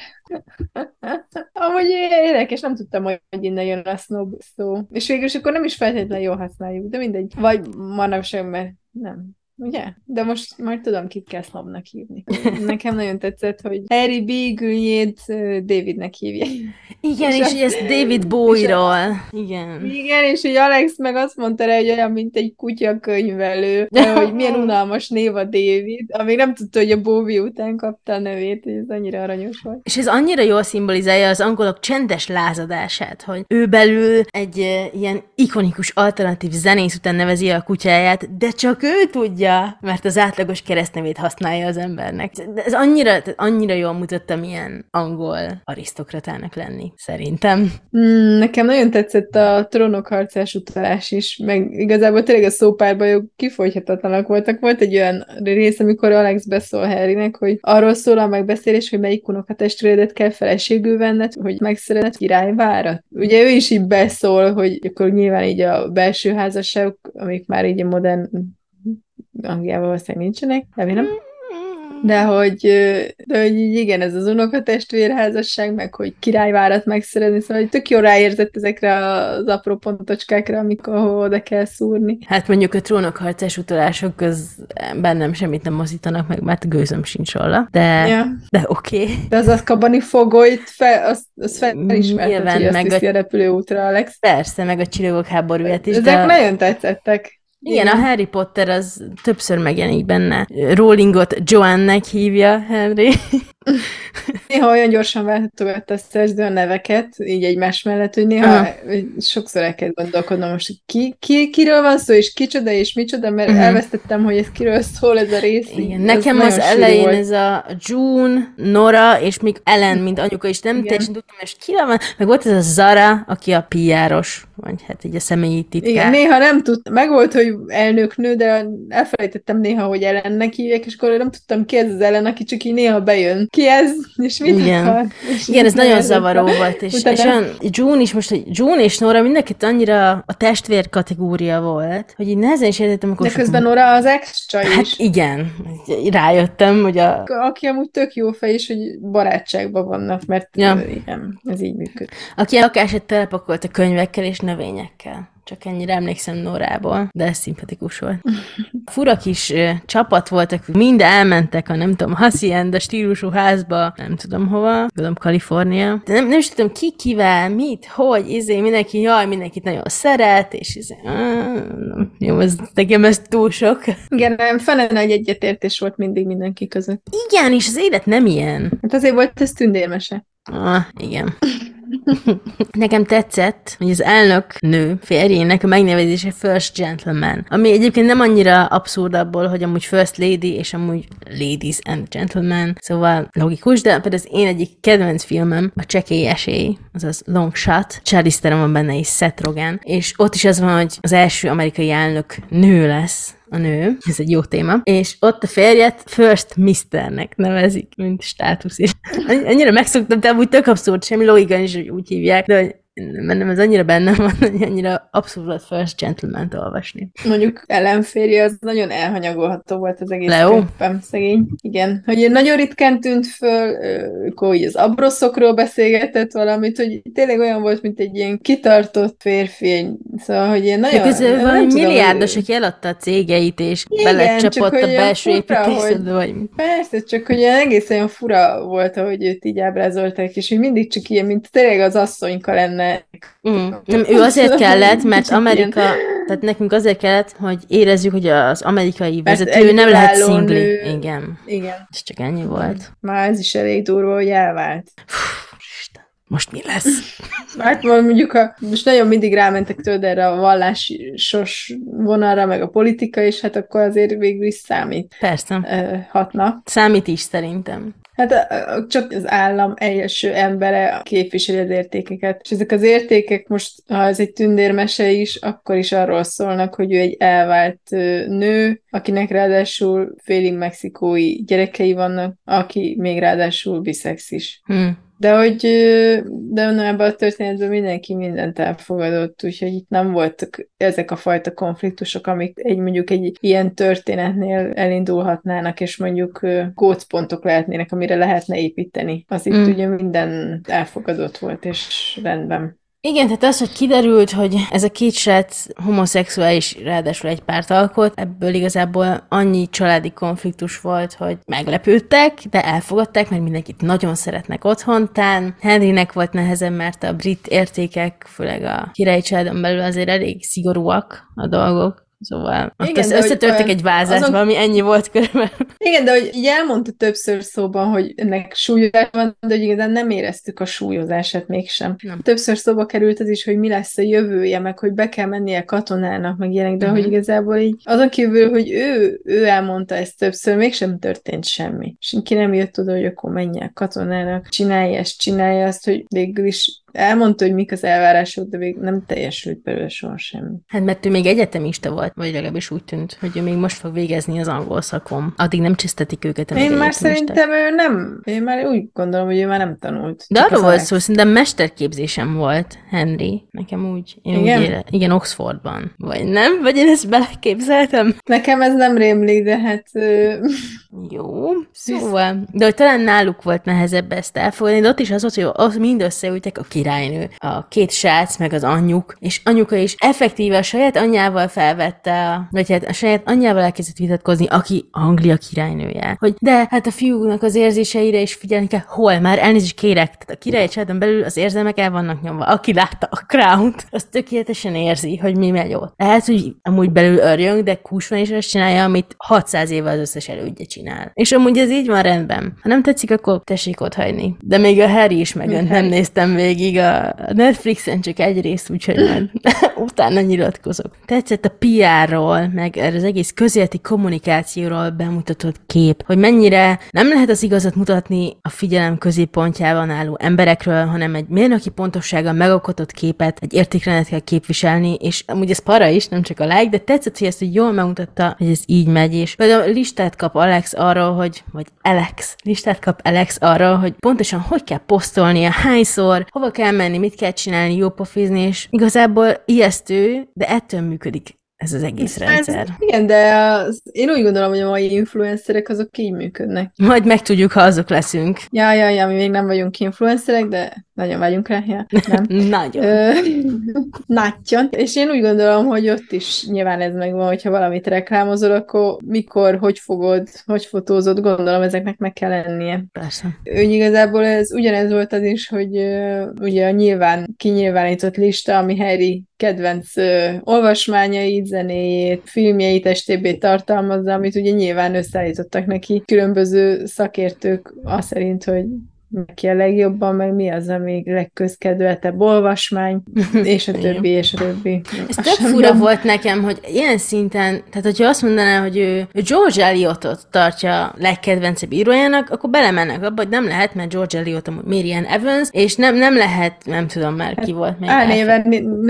Amúgy érdekes, nem tudtam, hogy innen jön a snob szó. És végül is akkor nem is feltétlenül jól használjuk, de mindegy. Vagy manapság, mert nem. Ugye? De most majd tudom, kit kell snobnak hívni. [LAUGHS] Nekem nagyon tetszett, hogy Harry B. Gülnyét Davidnek hívja. Igen, És és, a- és ez David Bowie-ról. Igen. Igen, és hogy Alex meg azt mondta rá, hogy olyan, mint egy kutya könyvelő, [LAUGHS] hogy milyen unalmas név a David, amíg nem tudta, hogy a Bowie után kapta a nevét, és ez annyira aranyos volt. És ez annyira jól szimbolizálja az angolok csendes lázadását, hogy ő belül egy ilyen ikonikus alternatív zenész után nevezi a kutyáját, de csak ő tudja, mert az átlagos keresztnevét használja az embernek. De ez annyira, annyira jól mutatta, milyen angol arisztokratának lenni, szerintem. Mm, nekem nagyon tetszett a trónok harcás utalás is, meg igazából tényleg a szópárbajok kifogyhatatlanak voltak. Volt egy olyan rész, amikor Alex beszól Harrynek, hogy arról szól a megbeszélés, hogy melyik unokatestvéredet kell feleségül venned, hogy megszeretett királyvárat. Ugye ő is így beszól, hogy akkor nyilván így a belső házasságok, amik már így a modern Angliában valószínűleg nincsenek, remélem. De hogy, de hogy így igen, ez az unokatestvérházasság, meg hogy királyvárat megszerezni, szóval hogy tök jó ráérzett ezekre az apró pontocskákra, amikor oda kell szúrni. Hát mondjuk a trónokharcás utalások köz bennem semmit nem mozítanak meg, mert gőzöm sincs róla, de, Ja. de oké. Okay. De az Azkabani fogolyt, fel, azt, azt felismerted, Nyilván, hogy azt meg a- a repülőútra, Alex. Persze, meg a csillagok háborúját is, Ezek de... nagyon tetszettek. Igen, a Harry Potter az többször megjelenik benne. Rowlingot Joanne-nek hívja Harry. [LAUGHS] Néha olyan gyorsan váltogatta a szerző a neveket, így egymás mellett, hogy néha Aha. sokszor el kell gondolkodnom most, ki, ki, kiről van szó, és kicsoda, és micsoda, mert Mhm. elvesztettem, hogy ez kiről szól ez a rész. Igen, nekem az elején volt. ez a June, Nora, és még Ellen, mint anyuka, és nem Igen. teljesen tudtam, és ki van, meg volt ez a Zara, aki a PR-os, vagy hát így a személyi titkár. Igen, néha nem tud, megvolt, hogy elnöknő, de elfelejtettem néha, hogy Ellennek hívják, és akkor nem tudtam ki ez az Ellen, aki csak így néha bejön. ki ez, és mit Igen. akar. És Igen, ez nagyon zavaró a- volt, és, utána- és olyan, June is most, hogy June és Nora mindenkit annyira a testvér kategória volt, hogy így nehezen is értettem, amikor De közben Nora az extra Hát is. igen, rájöttem, hogy a... Aki amúgy tök jó fej, és hogy barátságban vannak, mert Ja. igen, ez így működik. Aki a lakását telepakolt a könyvekkel és növényekkel. Csak ennyire emlékszem Norából, de ez szimpatikus volt. [LAUGHS] Fura kis ö, csapat voltak, mind elmentek a nem tudom, hacienda stílusú házba, nem tudom hova, gondolom Kalifornia. De nem, nem is tudom ki kivel, mit, hogy, izé, mindenki, jaj, mindenkit nagyon szeret, és izé, nem, jó, ez, nekem ez túl sok. [LAUGHS] Igen, nem, fene nagy egyetértés volt mindig mindenki között. Igen, és az élet nem ilyen. Hát azért volt ez tündérmese. Ah, igen. Nekem tetszett, hogy az elnök nő férjének a megnevezése First Gentleman, ami egyébként nem annyira abszurd abból, hogy amúgy First Lady és amúgy Ladies and Gentlemen, szóval logikus, de például az én egyik kedvenc filmem a Csekély Esély, azaz Long Shot, Charlize van benne és Seth Rogen, és ott is az van, hogy az első amerikai elnök nő lesz, a nő, ez egy jó téma, és ott a férjet First Misternek nevezik, mint státusz, annyi- annyira megszoktam, de amúgy tök abszurd, semmi logika is, hogy úgy hívják, de bennem ez annyira benne van, hogy annyira abszurd volt First Gentleman-t olvasni. Mondjuk ellenférje az nagyon elhanyagolható volt az egész Leo? könyvben, szegény. Igen. Hogy nagyon ritkán tűnt föl, akkor így az abroszokról beszélgetett valamit, hogy tényleg olyan volt, mint egy ilyen kitartott férfi, egy- szóval, hogy ilyen nagyon... Ja, közül valami tudom, milliárdos, aki eladta a cégeit, és Igen, belecsapott csak a belső építészetbe, vagy. Persze, csak hogy ilyen egész olyan fura volt, ahogy őt így ábrázolták, és hogy mindig csak ilyen, mint tényleg az asszonyka lenne. Mm. Nem, ő azért kellett, mert Amerika, tehát nekünk azért kellett, hogy érezzük, hogy az amerikai Mert vezető nem lehet szingli. nő. Igen. Igen. Ez csak ennyi volt. Már ez is elég durva, hogy elvált. Isten, most mi lesz? [LAUGHS] Hát mondjuk, a, most nagyon mindig rámentek tőled erre a vallásos vonalra, meg a politika, és hát akkor azért végül is számít Persze. ö, hatna. Számít is szerintem. Hát csak az állam első embere képviseli az értékeket. És ezek az értékek most, ha ez egy tündérmese is, akkor is arról szólnak, hogy ő egy elvált nő, akinek ráadásul félig mexikói gyerekei vannak, aki még ráadásul biszex is. Hm. De hogy de ebben a történetben mindenki mindent elfogadott, úgyhogy itt nem voltak ezek a fajta konfliktusok, amik egy mondjuk egy ilyen történetnél elindulhatnának, és mondjuk gócpontok lehetnének, amire lehetne építeni. Az itt Mm. ugye minden elfogadott volt, és rendben. Igen, tehát az, hogy kiderült, hogy ez a két srác homoszexuális, ráadásul egy párt alkot, ebből igazából annyi családi konfliktus volt, hogy meglepődtek, de elfogadták, mert mindenkit nagyon szeretnek otthontán. Henrynek volt nehezen, mert a brit értékek, főleg a királyi családon belül azért elég szigorúak a dolgok. Szóval ott Igen, összetörtek egy vázát, azon- valami ennyi volt körülbelül. [LAUGHS] Igen, de hogy így elmondta többször szóban, hogy ennek súlyozás van, de hogy igazán nem éreztük a súlyozását mégsem. Nem. Többször szóba került az is, hogy mi lesz a jövője, meg hogy be kell mennie katonának, meg ilyenek, de Mhm. hogy igazából így azon kívül, hogy ő, ő elmondta ezt többször, mégsem történt semmi. Senki nem jött oda, hogy akkor menjen katonának, csinálja ezt, csinálja azt, hogy végül is elmondta, hogy mik az elvárások, de még nem teljesült belőle soha semmi. Hát mert ő még egyetemista volt, vagy legalábbis úgy tűnt, hogy ő még most fog végezni az angol szakon. Addig nem csisztetik őket, Én már szerintem ő nem, én már úgy gondolom, hogy ő már nem tanult. De arról volt szó, szerintem mesterképzésem volt, Henry. Nekem úgy, én Igen? úgy ére, igen, Oxfordban. Vagy nem? Vagy én ezt beleképzeltem? Nekem ez nem rémlik, de hát ö, Jó, szóval. De hogy talán náluk volt nehezebb ezt elfogadni, de ott is az volt, hogy az mind összeültek a királynő, a két srác, meg az anyjuk, és anyuka is effektíve a saját anyjával felvette, a, vagy hát a saját anyjával elkezdett vitatkozni, aki Anglia királynője. Hogy de hát a fiúnak az érzéseire is figyelni kell, hol már elnézést kérek, tehát a királyi családon belül az érzelmek el vannak nyomva. Aki látta a crown az tökéletesen érzi, hogy mi megy ott. Lehet, hogy amúgy belül örjön, de kúsban is azt csinálja, amit 600 éve az összes elődje csinál. És amúgy ez így van rendben. Ha nem tetszik, akkor tessék ott hagyni. De még a Harry is megönt, nem néztem végig. Még a Netflixen csak egy rész, úgyhogy majd [LAUGHS] utána nyilatkozok. Tetszett a PR-ról, meg az egész közéleti kommunikációról bemutatott kép, hogy mennyire nem lehet az igazat mutatni a figyelem középpontjában álló emberekről, hanem egy mérnöki pontossággal megalkotott képet, egy értékrendet kell képviselni, és amúgy ez para is, nem csak a like, de tetszett, hogy ezt hogy jól megmutatta, hogy ez így megy, és például listát kap Alex arról, hogy, vagy Alex, listát kap Alex arról, hogy pontosan hogy kell posztolnia, hányszor, hova kell menni, mit kell csinálni, jó pofizni, és igazából ijesztő, de ettől működik ez az egész rendszer. Ez, igen, de az, én úgy gondolom, hogy a mai influencerek azok így működnek. Majd megtudjuk, ha azok leszünk. Ja, ja, ja, mi még nem vagyunk influencerek, de nagyon vagyunk rá, ja, nem. [LAUGHS] Nagyon. Ö, [LAUGHS] Nagyon. És én úgy gondolom, hogy ott is nyilván ez megvan, hogyha valamit reklámozol, akkor mikor, hogy fogod, hogy fotózod, gondolom ezeknek meg kell lennie. Persze. Úgy igazából ez ugyanez volt az is, hogy ö, ugye a nyilván kinyilvánított lista, ami Harry kedvenc ö, olvasmányait, zenéjét, filmjeit, STB tartalmazza, amit ugye nyilván összeállítottak neki különböző szakértők, azt szerint, hogy neki a legjobban, meg mi az, ami legközkedveltebb olvasmány, [LAUGHS] és a többi, és a többi. Ez Azt tök fura volt nekem, hogy ilyen szinten, tehát hogyha azt mondaná, hogy ő, ő George Eliotot tartja legkedvencebb írójának, akkor belemennek abba, hogy nem lehet, mert George Eliot amúgy Marian Evans, és nem, nem lehet, nem tudom már ki volt még. Álnéven,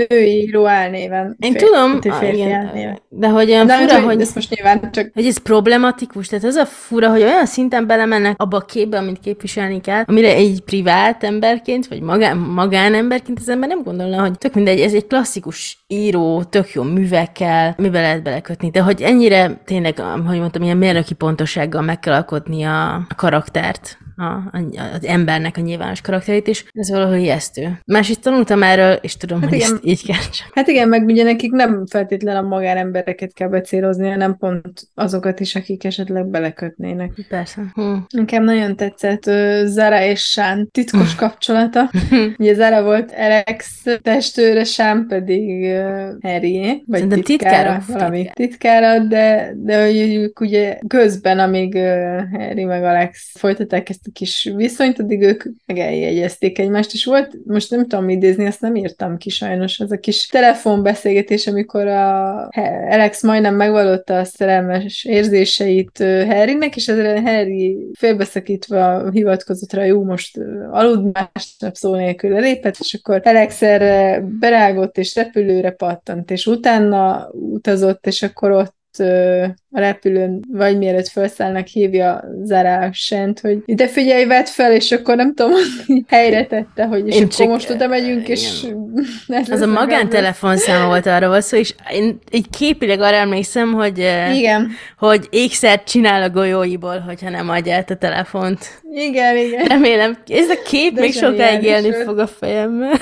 női író álnéven. Én Fér- tudom, hogy ah, igen, álnéven. de hogy olyan De fura, hogy, hogy, ezt most nyilván csak hogy ez problematikus, tehát az a fura, hogy olyan szinten belemennek abba a képbe, amit képviselni kell, amire egy privát emberként, vagy magán, magánemberként az ember nem gondolna, hogy tök mindegy, ez egy klasszikus író, tök jó művekkel, mibe lehet belekötni, de hogy ennyire tényleg, hogy mondtam, ilyen mérnöki pontossággal meg kell alkotni a, karaktert, a, a, az embernek a nyilvános karakterét is, ez valahol ijesztő. Másrészt tanultam erről, és tudom, Hát hogy igen. ezt így kell csak. Hát igen, meg ugye nekik nem feltétlen a magánembereket kell becélozni, hanem pont azokat is, akik esetleg belekötnének. Persze. Hm. Nekem nagyon tetszett ö, Zara és Sán titkos kapcsolata. [LAUGHS] Ugye Zara volt Alex testőre, Sán pedig uh, Harry, vagy titkára, titkárok, valami titkár. titkára, de, de hogy ők ugye közben, amíg Harry meg Alex folytatták ezt a kis viszonyt, addig ők meg eljegyezték egymást, és volt, most nem tudom idézni, azt nem írtam ki sajnos, az a kis telefonbeszélgetés, amikor a Alex majdnem megvallotta a szerelmes érzéseit Harrynek, és ezzel Harry félbeszakítva hivatkozott rá, jó, most ö, alud másnap szó nélkül lépett, és akkor Alex erre berágott, és repülőre pattant, és utána utazott, és akkor ott a repülőn, vagy mielőtt felszállnak, hívja Zara Sent, hogy ide figyelj, vedd fel, és akkor nem tudom, helyre tette, hogy és Én akkor csak- most oda megyünk, és [LAUGHS] ez Az a magántelefonszáma volt arra volt szó, és én így képileg arra emlékszem, hogy, Igen, hogy ékszert csinál a golyóiból, hogyha nem adja át a telefont. igen, igen. Remélem, ez a kép De még sokáig élni fog a fejemben. [LAUGHS]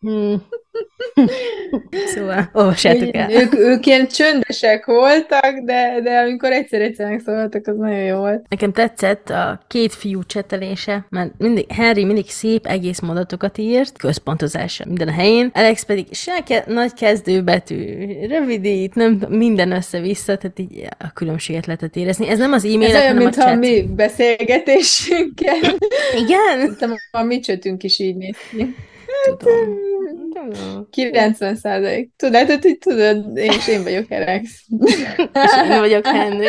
Hmm. [LAUGHS] Szóval, olvassátok el. Ők, ők ilyen csöndesek voltak, de, de amikor egyszer-egyszer megszólaltak, az nagyon jó volt. Nekem tetszett a két fiú csetelése, mert mindig, Harry mindig szép, egész mondatokat írt, központozása minden a helyén, Alex pedig se ke- nagy kezdőbetű, rövidít, nem minden össze-vissza, tehát így a különbséget lehetett érezni. Ez nem az Ez e-mail, olyan, hanem a mintha mi beszélgetésünkkel. Igen? Szerintem a mi csötünk is így néz ki. Tudom. Tudom. 90 százalék. Tudod, hogy így tudod, én is én vagyok Alex. És én vagyok Henry.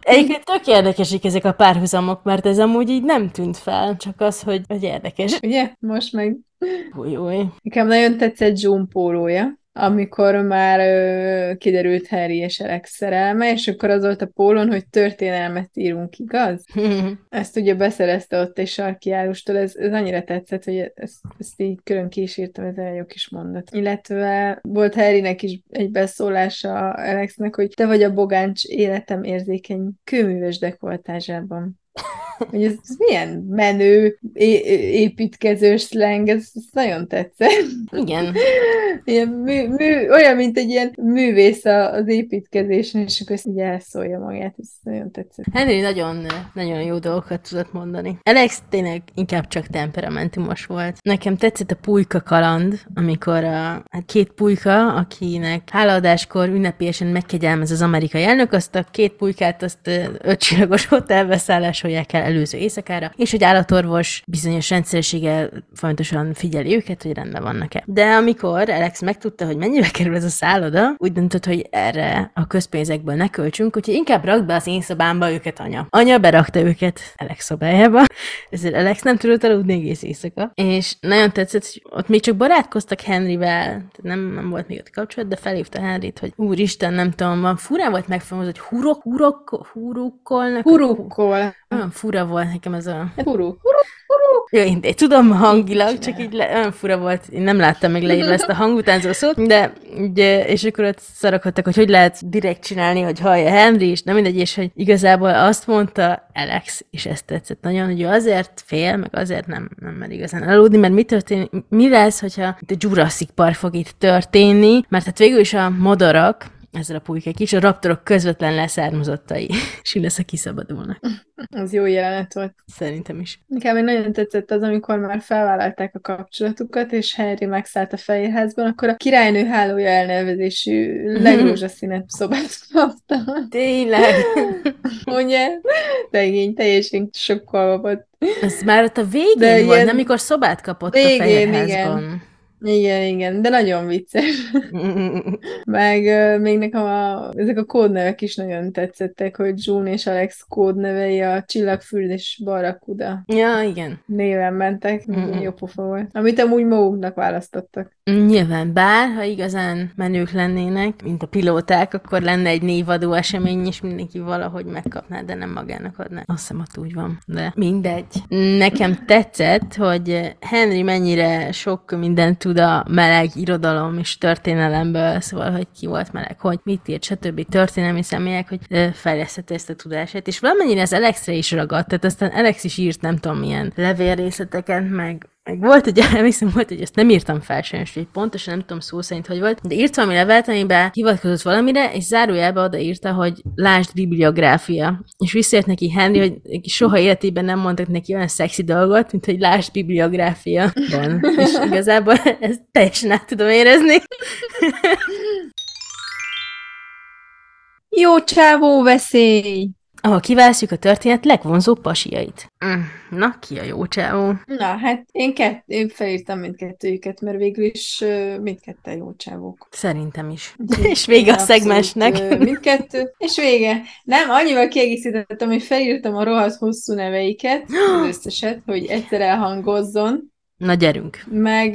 Egyébként tök érdekesek ezek a párhuzamok, mert ez amúgy így nem tűnt fel, csak az, hogy, hogy érdekes. Ugye? Most meg Új, új. Nekem nagyon tetszett John pólója, amikor már ö, kiderült Harry és Alex szerelme, és akkor az volt a pólón, hogy történelmet írunk, igaz? [LAUGHS] Ezt ugye beszerezte ott egy sarki árustól, ez, ez annyira tetszett, hogy ezt, ezt így külön ki is írtam, ez egy jó kis mondat. Illetve volt Harrynek is egy beszólása Alexnek, hogy te vagy a bogáncs életem érzékeny kőműves dekoltázsában. Hogy ez, ez milyen menő, é- építkezős slang, ez, ez nagyon tetszett. Igen. Ilyen mű, mű, olyan, mint egy ilyen művész a- az építkezésen, és akkor ezt így elszólja magát, ez nagyon tetszett. Henry nagyon, nagyon jó dolgokat tudott mondani. Alex tényleg inkább csak temperamentumos volt. Nekem tetszett a pulyka kaland, amikor a, hát két pulyka, akinek hálaadáskor ünnepélyesen megkegyelmez az amerikai elnök, azt a két pulykát azt ötcsillagos hotelbeszálláshoz javasolják el előző éjszakára, és hogy állatorvos bizonyos rendszerességgel folyamatosan figyeli őket, hogy rendben vannak-e. De amikor Alex megtudta, hogy mennyibe kerül ez a szálloda, úgy döntött, hogy erre a közpénzekből ne költsünk, úgyhogy inkább rak be az én szobámba őket anya. Anya berakta őket Alex szobájába, [LAUGHS] ezért Alex nem tudott aludni egész éjszaka. És nagyon tetszett, hogy ott még csak barátkoztak Henryvel, nem, nem volt még ott kapcsolat, de felhívta Henryt, hogy úristen, nem tudom, van furán volt megfogalmazva, hogy hurok, hurok, hurukkolnak. Hurukkol. Olyan fura volt nekem ez a... Huruk. Jó, én, én tudom hangilag, csak így le, olyan fura volt, én nem láttam még leírva ezt a hangutánzó szót, de ugye, és akkor ott szarakodtak, hogy hogy lehet direkt csinálni, hogy hallja Henry, és nem mindegy, és hogy igazából azt mondta Alex, és ezt tetszett nagyon, hogy ő azért fél, meg azért nem, nem mer igazán aludni, mert mi történik, mi lesz, hogyha itt a Jurassic Park fog itt történni, mert hát végül is a madarak, ezzel a pulykék is, a raptorok közvetlen leszármazottai, és így lesz, a kiszabadulnak. Az [LAUGHS] jó jelenet volt. Szerintem is. Nekem még nagyon tetszett az, amikor már felvállalták a kapcsolatukat, és Harry megszállt a fehérházban, akkor a királynő hálója elnevezésű legrózsaszínebb szobát kapta. Tényleg. [LAUGHS] Ugye? De igen, teljesen sokkolva volt. Ez már ott a végén De volt, ilyen- nem amikor szobát kapott Végén, a fehérházban. Igen, igen, de nagyon vicces. [LAUGHS] Meg még nekem a, ezek a kódnevek is nagyon tetszettek, hogy June és Alex kódnevei a Csillagfürd és Barracuda ja, igen. néven mentek, jó pofa volt. Amit amúgy maguknak választottak. Nyilván, bár, ha igazán menők lennének, mint a pilóták, akkor lenne egy névadó esemény, és mindenki valahogy megkapná, de nem magának adná. Azt hiszem, ott úgy van. De mindegy. Nekem tetszett, hogy Henry mennyire sok mindent tud a meleg irodalom és történelemből, szóval, hogy ki volt meleg, hogy mit írt, stb. történelmi személyek, hogy fejlesztette ezt a tudását, és valamennyire ez Alexre is ragadt, tehát aztán Alex is írt nem tudom milyen levélrészleteket, meg meg volt, ugye, [LAUGHS] emlékszem, volt, hogy ezt nem írtam fel sajnos, hogy pontosan nem tudom szó szerint, hogy volt, de írt valami levelet, amiben hivatkozott valamire, és zárójelbe odaírta, hogy lásd bibliográfia. És visszajött neki Henry, hogy soha életében nem mondtak neki olyan szexi dolgot, mint hogy lásd bibliográfia. Van. [LAUGHS] És igazából ezt teljesen át tudom érezni. [LAUGHS] Jó csávó veszély! Ahol kiválasztjuk a történet legvonzóbb pasiait. Mm, Na, ki a jó csávó? Na, hát én, kett, én felírtam mindkettőjüket, mert végül is mindketten jó csávók. Szerintem is. [LAUGHS] És vége a szegmensnek. Mindkettő, és vége. Nem, annyival kiegészítettem, hogy felírtam a rohadt hosszú neveiket, [GASPS] az összeset, hogy egyszer elhangozzon, Na, gyerünk. meg,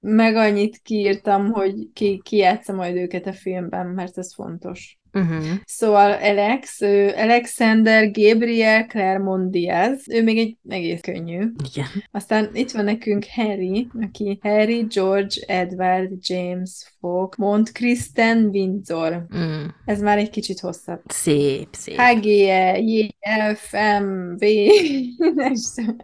meg annyit kiírtam, hogy ki, ki játsza majd őket a filmben, mert ez fontos. Uh-huh. Szóval Alex, ő Alexander Gabriel Claremont Diaz, ő még egy egész könnyű. Igen. Aztán itt van nekünk Harry, aki Harry George Edward James Fogg Mont Kristen Windsor. Mm. Ez már egy kicsit hosszabb. Szép, szép. H, G, E, J, F, M, V, [LAUGHS] Nem tudom,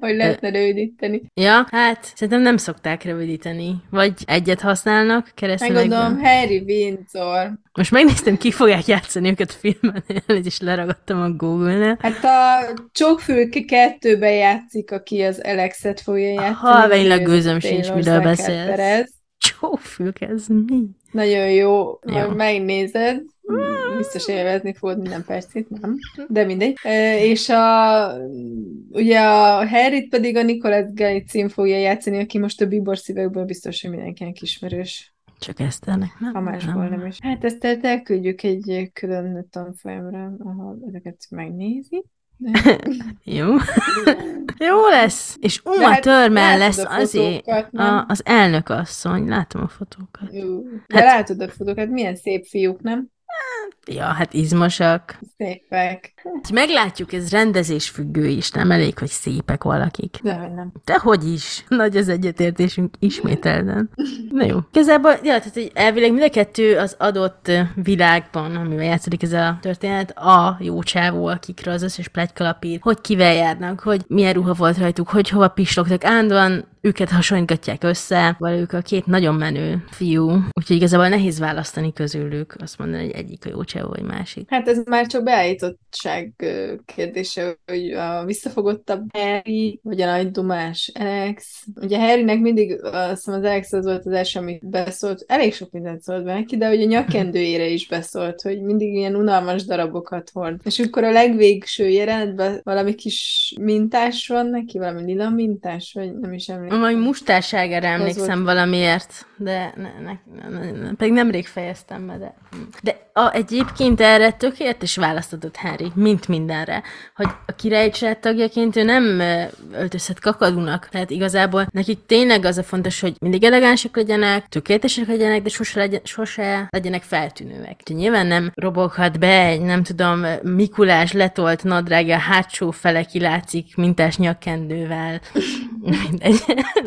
hogy lehetne rövidíteni. Ja, hát szerintem nem szokták rövidíteni. Vagy egyet használnak keresztül. Megadom, Harry Windsor. Most megnéztem, ki fogják játszani őket a filmben, [LAUGHS] el is leragadtam a Google-nél. Hát a Csókfülke kettőben játszik, aki az Alexet fogja játszani. Halványlag gőzöm sincs, miről beszélsz. Csófülk, ez mi? Nagyon jó, Jó. majd megnézed. Biztos élvezni fogod minden percét, nem? De mindegy. És a, ugye a Harryt pedig a Nicolas Galitzin fogja játszani, aki most a Bíbor szívekből biztos, hogy mindenkinek ismerős. Csak Eszternek, nem? Ha másból nem is. Hát ezt el- elküldjük egy külön tanfolyamra, ahol ezeket megnézi. De... [LAUGHS] Jó. [LAUGHS] Jó lesz. És Uma hát látod lesz azért nem? a, az elnök asszony. Látom a fotókat. Ú, De látod a fotókat, milyen szép fiúk, nem? Ja, hát izmosak. Szépek. Meglátjuk, ez rendezésfüggő is, nem elég, hogy szépek valakik. De hogy nem. Dehogy is. Nagy az egyetértésünk ismételten. Na jó. Igazából, ja, tehát hogy elvileg mind a kettő az adott világban, amivel játszódik ez a történet, a jó csávó, akikre az összes plegykalapír, hogy kivel járnak, hogy milyen ruha volt rajtuk, hogy hova pislogtak. Állandóan őket hasonlítgatják össze, vagy ők a két nagyon menő fiú, úgyhogy igazából nehéz választani közülük, azt mondani, hogy egyik a jó cseh, vagy másik. Hát ez már csak beállítottság kérdése, hogy a visszafogottabb Harry, vagy a nagy dumás Alex. Ugye Harrynek mindig, azt hiszem az Alex az volt az első, amit beszólt, elég sok mindent szólt be neki, de hogy a nyakkendőjére is beszólt, hogy mindig ilyen unalmas darabokat hord. És akkor a legvégső jelenetben valami kis mintás van neki, valami lila mintás, vagy nem is emlékszem. Majd mustárságára Az emlékszem valamiért, de ne, ne, ne, ne, pedig nemrég fejeztem be, de... De a, egyébként erre tökéletes választatott Henry, mint mindenre, hogy a család tagjaként ő nem öltözhet kakadúnak, tehát igazából nekik tényleg az a fontos, hogy mindig elegánsak legyenek, tökéletesek legyenek, de sose, legyen, sose legyenek feltűnőek. Úgyhogy nyilván nem roboghat be egy, nem tudom, Mikulás letolt nadrágja hátsó fele kilátszik mintás nyakkendővel. [LAUGHS] Mindegy.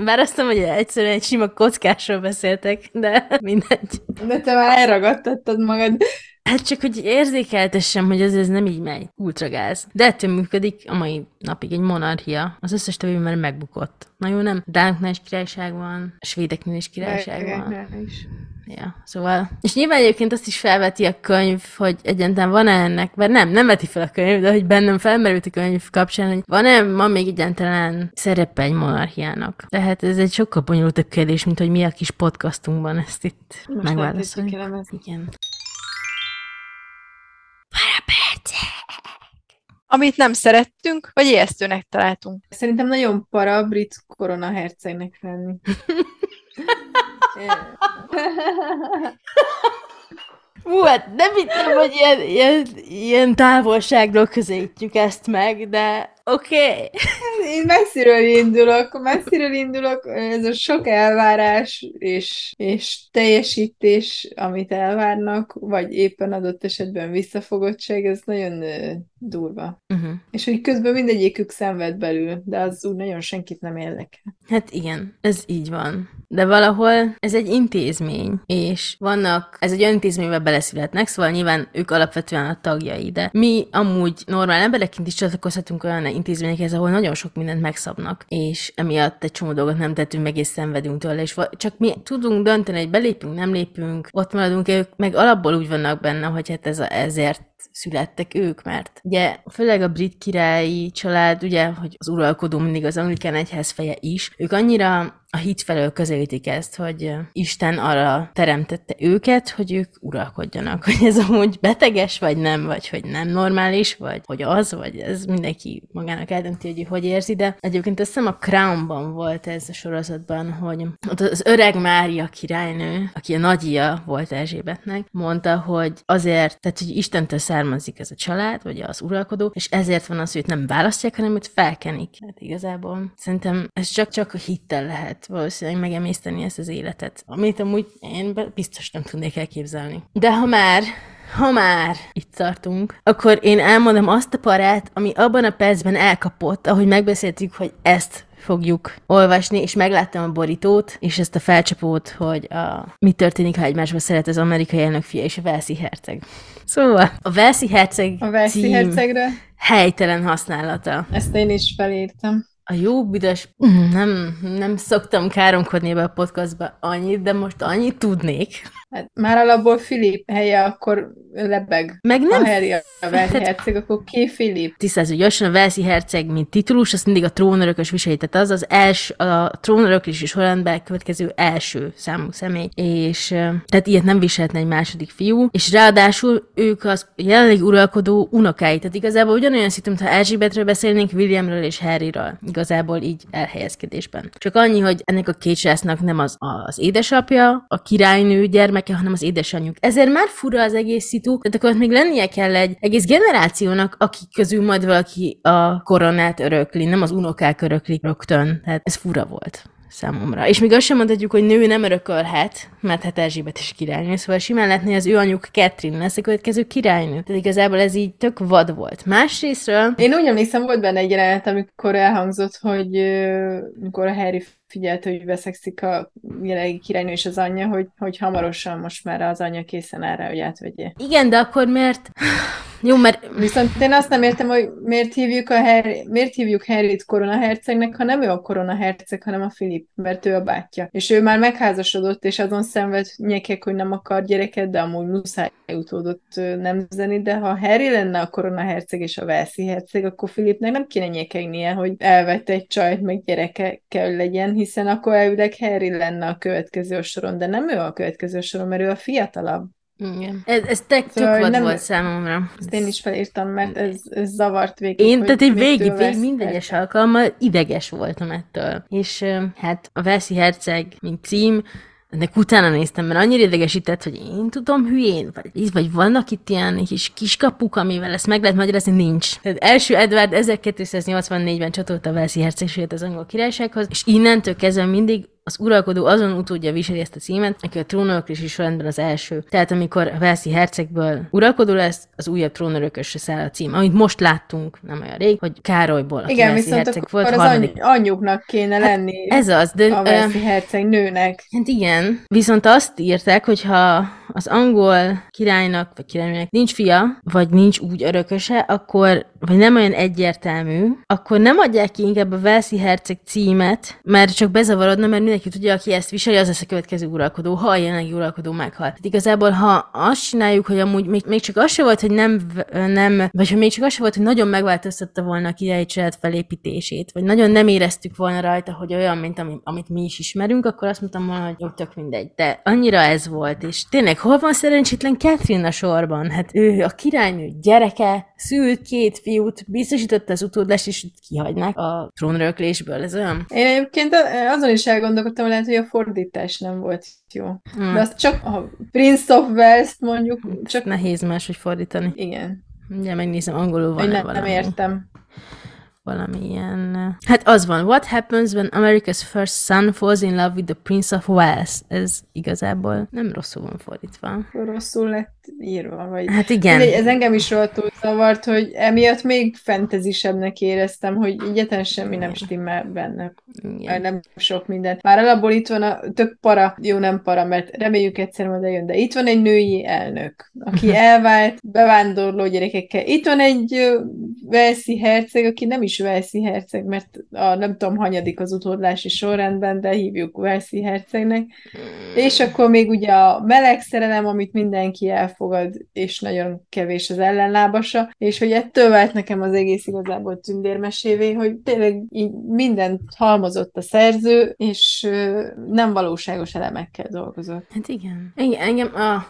Bár azt mondom, hogy egyszerűen egy sima kockásról beszéltek, de [LAUGHS] mindegy. De te már elragadtattad magad. Hát csak, hogy érzékeltessem, hogy ez, ez nem így megy. Ultragáz. De ettől működik a mai napig egy monarchia. Az összes többi már megbukott. Na jó, nem? Dánoknál is királyság van, svédeknél is királyság van. Is. Ja, szóval. És nyilván egyébként azt is felveti a könyv, hogy egyáltalán van-e ennek, mert nem, nem veti fel a könyv, de hogy bennem felmerült a könyv kapcsán, hogy van-e ma még egyáltalán szerepe egy monarchiának. Tehát ez egy sokkal bonyolultabb kérdés, mint hogy mi a kis podcastunkban ezt itt Most megválaszoljuk. Igen. Amit nem szerettünk, vagy ijesztőnek találtunk. Szerintem nagyon para a brit korona hercegnek lenni. [LAUGHS] Hú, hát nem hittem, hogy ilyen, ilyen, ilyen távolságról közelítjük ezt meg, de oké. Okay. Én messziről indulok, messziről indulok, ez a sok elvárás és, és teljesítés, amit elvárnak, vagy éppen adott esetben visszafogottság, ez nagyon durva. Uh-huh. És hogy közben mindegyikük szenved belül, de az úgy nagyon senkit nem érdekel. Hát igen, ez így van. De valahol ez egy intézmény, és vannak, ez egy intézménybe beleszületnek, szóval nyilván ők alapvetően a tagjai, de mi amúgy normál embereként is csatlakozhatunk olyan intézményekhez, ahol nagyon sok mindent megszabnak, és emiatt egy csomó dolgot nem tettünk meg, és szenvedünk tőle, és csak mi tudunk dönteni, hogy belépünk, nem lépünk, ott maradunk, ők meg alapból úgy vannak benne, hogy hát ez a, ezért születtek ők, mert ugye főleg a brit királyi család, ugye, hogy az uralkodó mindig az anglikán egyház feje is, ők annyira a hit felől közelítik ezt, hogy Isten arra teremtette őket, hogy ők uralkodjanak. [LAUGHS] Hogy ez amúgy beteges, vagy nem, vagy hogy nem normális, vagy hogy az, vagy ez mindenki magának eldönti, hogy hogy érzi, de egyébként azt hiszem a Crownban volt ez a sorozatban, hogy ott az öreg Mária királynő, aki a nagyja volt Erzsébetnek, mondta, hogy azért, tehát hogy Istentől származik ez a család, vagy az uralkodó, és ezért van az, hogy őt nem választják, hanem őt felkenik. Hát igazából szerintem ez csak-csak a hittel lehet valószínűleg megemészteni ezt az életet, amit amúgy én biztos nem tudnék elképzelni. De ha már ha már itt tartunk, akkor én elmondom azt a parát, ami abban a percben elkapott, ahogy megbeszéltük, hogy ezt fogjuk olvasni, és megláttam a borítót, és ezt a felcsapót, hogy a, mi történik, ha egymásba szeret az amerikai elnök fia és a Velszi herceg. Szóval a Velszi herceg A Velszi hercegre, helytelen használata. ezt én is felírtam. A jó büdös, nem, nem szoktam káromkodni ebbe a podcastba annyit, de most annyit tudnék. Hát már alapból Filip helye akkor lebeg. Meg Nem nem a Harry a Velszi Tehát- herceg, akkor ki Filip? tisztázzuk gyorsan, a Velszi herceg, mint titulus, azt mindig a trónörökös viseli, tehát az az első, a trónöröklés és sorrendben következő első számú személy, és tehát ilyet nem viselhetne egy második fiú, és ráadásul ők az jelenleg uralkodó unokái, tehát igazából ugyanolyan szitu, mintha Erzsébetről beszélnénk, Williamről és Harryről, igazából így elhelyezkedésben. Csak annyi, hogy ennek a két nem az, az édesapja, a királynő gyermeke, hanem az édesanyjuk. Ezért már fura az egész szitu, tehát akkor ott még lennie kell egy egész generációnak, akik közül majd valaki a koronát örökli, nem az unokák öröklik rögtön. Tehát ez fura volt számomra. És még azt sem mondhatjuk, hogy nő nem örökölhet, mert hát Erzsébet is királynő, szóval simán lehetne, az ő anyjuk Catherine lesz a következő királynő. Tehát igazából ez így tök vad volt. Másrésztről Én úgy emlékszem, volt benne egy jelenet, amikor elhangzott, hogy ö, mikor a Harry figyelte, hogy veszekszik a jelenlegi királynő és az anyja, hogy, hogy hamarosan most már az anyja készen áll rá, hogy átvegye. Igen, de akkor miért... Jó, mert Viszont én azt nem értem, hogy miért hívjuk, a Harry, miért hívjuk Harryt koronahercegnek, ha nem ő a koronaherceg, hanem a Filip, mert ő a bátyja. És ő már megházasodott, és azon szenved nyekek, hogy nem akar gyereket, de amúgy muszáj utódot ö, nemzeni, de ha Harry lenne a koronaherceg és a Velszi herceg, akkor Filipnek nem kéne nyekegnie, hogy elvette egy csajt, meg gyereke kell legyen, hiszen akkor elvileg Harry lenne a következő soron, de nem ő a következő soron, mert ő a fiatalabb. Igen. Ez, ez tök, Szóval, tök vad nem- volt számomra. Ezt én is felírtam, mert ez, ez zavart végig. Én, tehát én mitől végig, végig minden egyes alkalommal ideges voltam ettől. És hát a Velszi Herceg, mint cím, ennek utána néztem, mert annyira idegesített, hogy én tudom hülyén, vagy, vagy vannak itt ilyen kis kiskapuk, amivel ezt meg lehet magyarázni, nincs. Tehát első Edward 1284-ben csatolta Velszi hercegséget az angol királysághoz, és innentől kezdve mindig az uralkodó azon utódja viseli ezt a címet, aki a trónörökös is rendben az első. Tehát amikor a Velszi hercegből uralkodó lesz, az újabb trónörökösre száll a cím. Amit most láttunk, nem olyan rég, hogy Károlyból, aki Igen, Velszi viszont herceg akkor volt, az harmadik. any- anyjuknak kéne lenni Ez az, de... a Velszi herceg nőnek. Hát igen, viszont azt írták, hogy ha az angol királynak, vagy királynőnek nincs fia, vagy nincs úgy örököse, akkor, vagy nem olyan egyértelmű, akkor nem adják ki inkább a Velszi herceg címet, mert csak bezavarodna, mert mindenki tudja, aki ezt viseli, az lesz a következő uralkodó, ha a jelenlegi uralkodó meghal. Tehát igazából, ha azt csináljuk, hogy amúgy még, még csak az se volt, hogy nem, nem, vagy ha még csak az se volt, hogy nagyon megváltoztatta volna a királyi család felépítését, vagy nagyon nem éreztük volna rajta, hogy olyan, mint ami, amit mi is ismerünk, akkor azt mondtam volna, hogy jó, tök mindegy. De annyira ez volt, és tényleg, hol van szerencsétlen Catherine a sorban? Hát ő a királynő gyereke, szült két fiút, biztosította az utódlást, és kihagynak a trónröklésből. Ez olyan? Én egyébként azon is elgondolkodtam, lehet, hogy a fordítás nem volt jó. Hmm. De azt csak a Prince of Wales-t mondjuk, csak Nehéz máshogy fordítani. igen, Ugye megnézem, angolul van nem, valami. nem értem. valamilyen... Hát az van. What happens when America's first son falls in love with the Prince of Wales? Ez igazából nem rosszul van fordítva. Rosszul lett írva, vagy... Hát igen. Mindegy, ez engem is rohadtul zavart, hogy emiatt még fantasysebbnek éreztem, hogy egyetlen semmi nem stimmel benne. igen. Nem sok minden. Már alapból itt van a tök para, jó nem para, mert reméljük egyszer majd eljön, de itt van egy női elnök, aki [LAUGHS] elvált bevándorló gyerekekkel. Itt van egy Velszi herceg, aki nem is Velszi herceg, mert a nem tudom, hanyadik az utódlási sorrendben, de hívjuk Velszi hercegnek. És akkor még ugye a meleg szerelem, amit mindenki elfogad, és nagyon kevés az ellenlábasa, és hogy ettől vált nekem az egész igazából tündérmesévé, hogy tényleg így mindent halmozott a szerző, és nem valóságos elemekkel dolgozott. Hát igen. igen engem, a,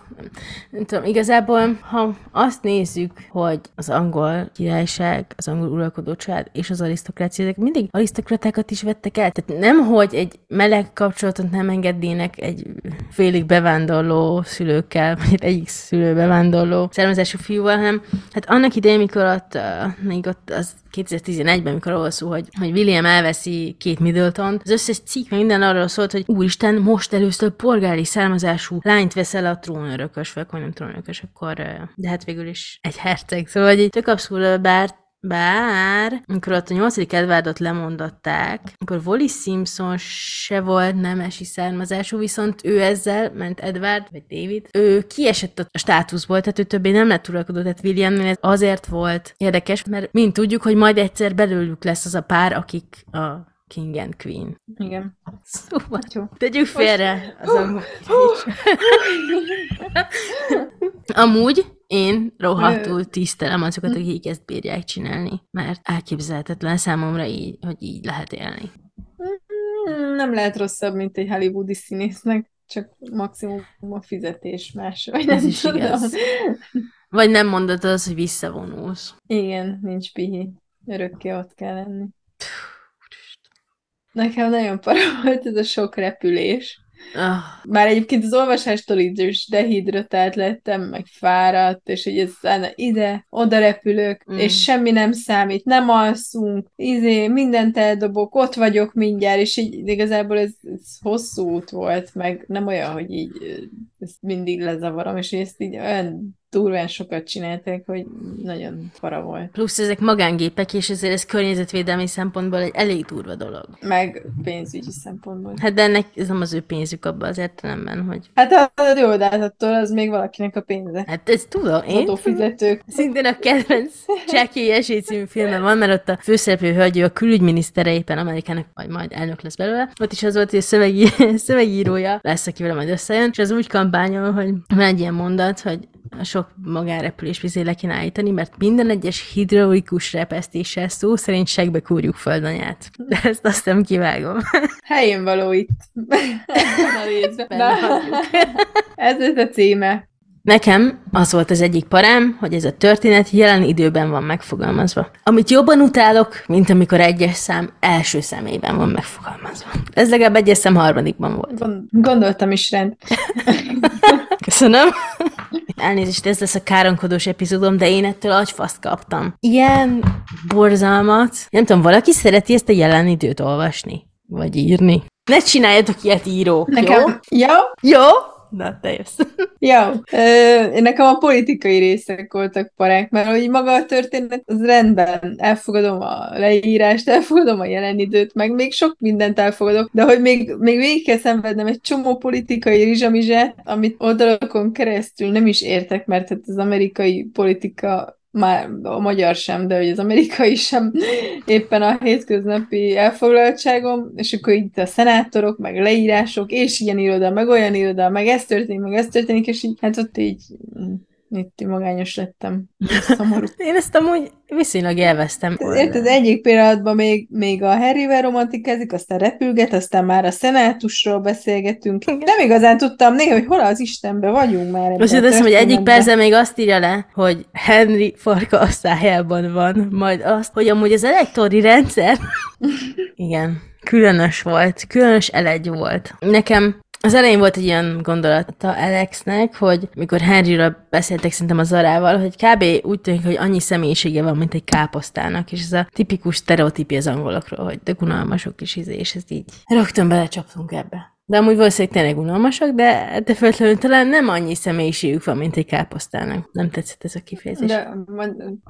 nem tudom, igazából, ha azt nézzük, hogy az angol királyság, az angol uralkodó család és az arisztokrácia, ezek mindig arisztokratákat is vettek el. Tehát nem, hogy egy meleg kapcsolatot nem engednének egy félig bevándorló szülőkkel, vagy egy egyik szülő bevándorló származású fiúval, hanem hát annak idején, mikor ott, uh, még ott az 2011-ben, mikor arról szó, hogy, hogy William elveszi két middleton az összes cikk minden arról szólt, hogy úristen, most először polgári származású lányt veszel a trónörökös, vagy nem trónörökös, akkor, de hát végül is egy herceg. Szóval így tök abszurd, bár bár, amikor ott a nyolcadik Edwardot lemondották, akkor Wally Simpson se volt nemesi származású, viszont ő ezzel, ment Edward, vagy David, ő kiesett a státuszból, tehát ő többé nem lett uralkodó, tehát William ez azért volt érdekes, mert mind tudjuk, hogy majd egyszer belőlük lesz az a pár, akik a King and Queen. Igen. Szóval Jó. tegyük félre az angol Amúgy én rohadtul tisztelem azokat, akik ezt bírják csinálni, mert elképzelhetetlen számomra így, hogy így lehet élni. Mm, Nem lehet rosszabb, mint egy hollywoodi színésznek, csak maximum a fizetés más. Vagy Ez nem is tudom. igaz. Vagy nem mondod az, hogy visszavonulsz. Igen, nincs pihi. Örökké ott kell lenni. Nekem nagyon para [LAUGHS] volt ez a sok repülés. Ah, Már egyébként az olvasástól is dehidratált lettem, meg fáradt, és hogy ez ide, oda repülök, Mm. és semmi nem számít, nem alszunk, izé, mindent eldobok, ott vagyok mindjárt, és így igazából ez, ez hosszú út volt, meg nem olyan, hogy így ezt mindig lezavarom, és ezt így olyan durván sokat csinálták, hogy nagyon para volt. Plusz ezek magángépek, és ezért ez környezetvédelmi szempontból egy elég durva dolog. Meg pénzügyi szempontból. Hát de ennek ez nem az ő pénzük abban az értelemben, hogy... Hát az jó, de attól az még valakinek a pénze. Hát ezt tudom, én adófizetők. Szintén a kedvenc Jackie Esély című filmben van, mert ott a főszereplő hölgy, a külügyminisztere éppen Amerikának, vagy majd elnök lesz belőle. Ott is az volt, hogy a szövegi, szövegírója lesz, aki vele majd összejön, és az úgy kampányol, hogy van egy ilyen mondat, hogy a sok magánrepülés vizé le kéne állítani, mert minden egyes hidraulikus repesztéssel szó szerint segbe kúrjuk földanyát. De ezt azt nem kivágom. [LAUGHS] Helyén való itt. [LAUGHS] Na, részben. [LAUGHS] Ez lesz a címe. Nekem az volt az egyik parám, hogy ez a történet jelen időben van megfogalmazva. Amit jobban utálok, mint amikor egyes szám első szemében van megfogalmazva. Ez legalább egyes szám harmadikban volt. Gond- Gondoltam is rend. [LAUGHS] Köszönöm. Elnézést, ez lesz a káromkodós epizódom, de én ettől agyfaszt kaptam. Ilyen borzalmat. Nem tudom, valaki szereti ezt a jelen időt olvasni? Vagy írni? Ne csináljatok ilyet írók, Nekem... Jó? jó? Jó? Na, te jössz. [LAUGHS] Jó. Ö, nekem a politikai részek voltak parák, mert hogy maga a történet, az rendben. Elfogadom a leírást, elfogadom a jelen időt, meg még sok mindent elfogadok, de hogy még, még végig kell szenvednem egy csomó politikai rizsamizsát, amit oldalakon keresztül nem is értek, mert hát az amerikai politika már a magyar sem, de hogy az amerikai sem. Éppen a hétköznapi elfoglaltságom, és akkor itt a szenátorok, meg leírások, és ilyen iroda, meg olyan iroda, meg ez történik, meg ez történik, és így, hát ott így mm, itt magányos lettem. Szomorú. [LAUGHS] Én ezt amúgy viszonylag élveztem. Érted, egyik pillanatban még, még a Harryvel romantikázik, aztán repülget, aztán már a szenátusról beszélgetünk. Nem igazán tudtam néha, hogy hol az Istenbe vagyunk már. Most a teszem, hogy egyik percen még azt írja le, hogy Henry farka a szájában van, majd azt, hogy amúgy az elektori rendszer, [LAUGHS] igen, különös volt, különös elegy volt. Nekem az elején volt egy ilyen gondolata Alexnek, hogy mikor Henryről beszéltek szerintem a Zarával, hogy kb. úgy tűnik, hogy annyi személyisége van, mint egy káposztának, és ez a tipikus sztereotípia az angolokról, hogy de unalmasok is, izé, és ez így rögtön belecsaptunk ebbe. De amúgy valószínűleg tényleg unalmasak, de de feltétlenül talán nem annyi személyiségük van, mint egy káposztának. Nem tetszett ez a kifejezés. De...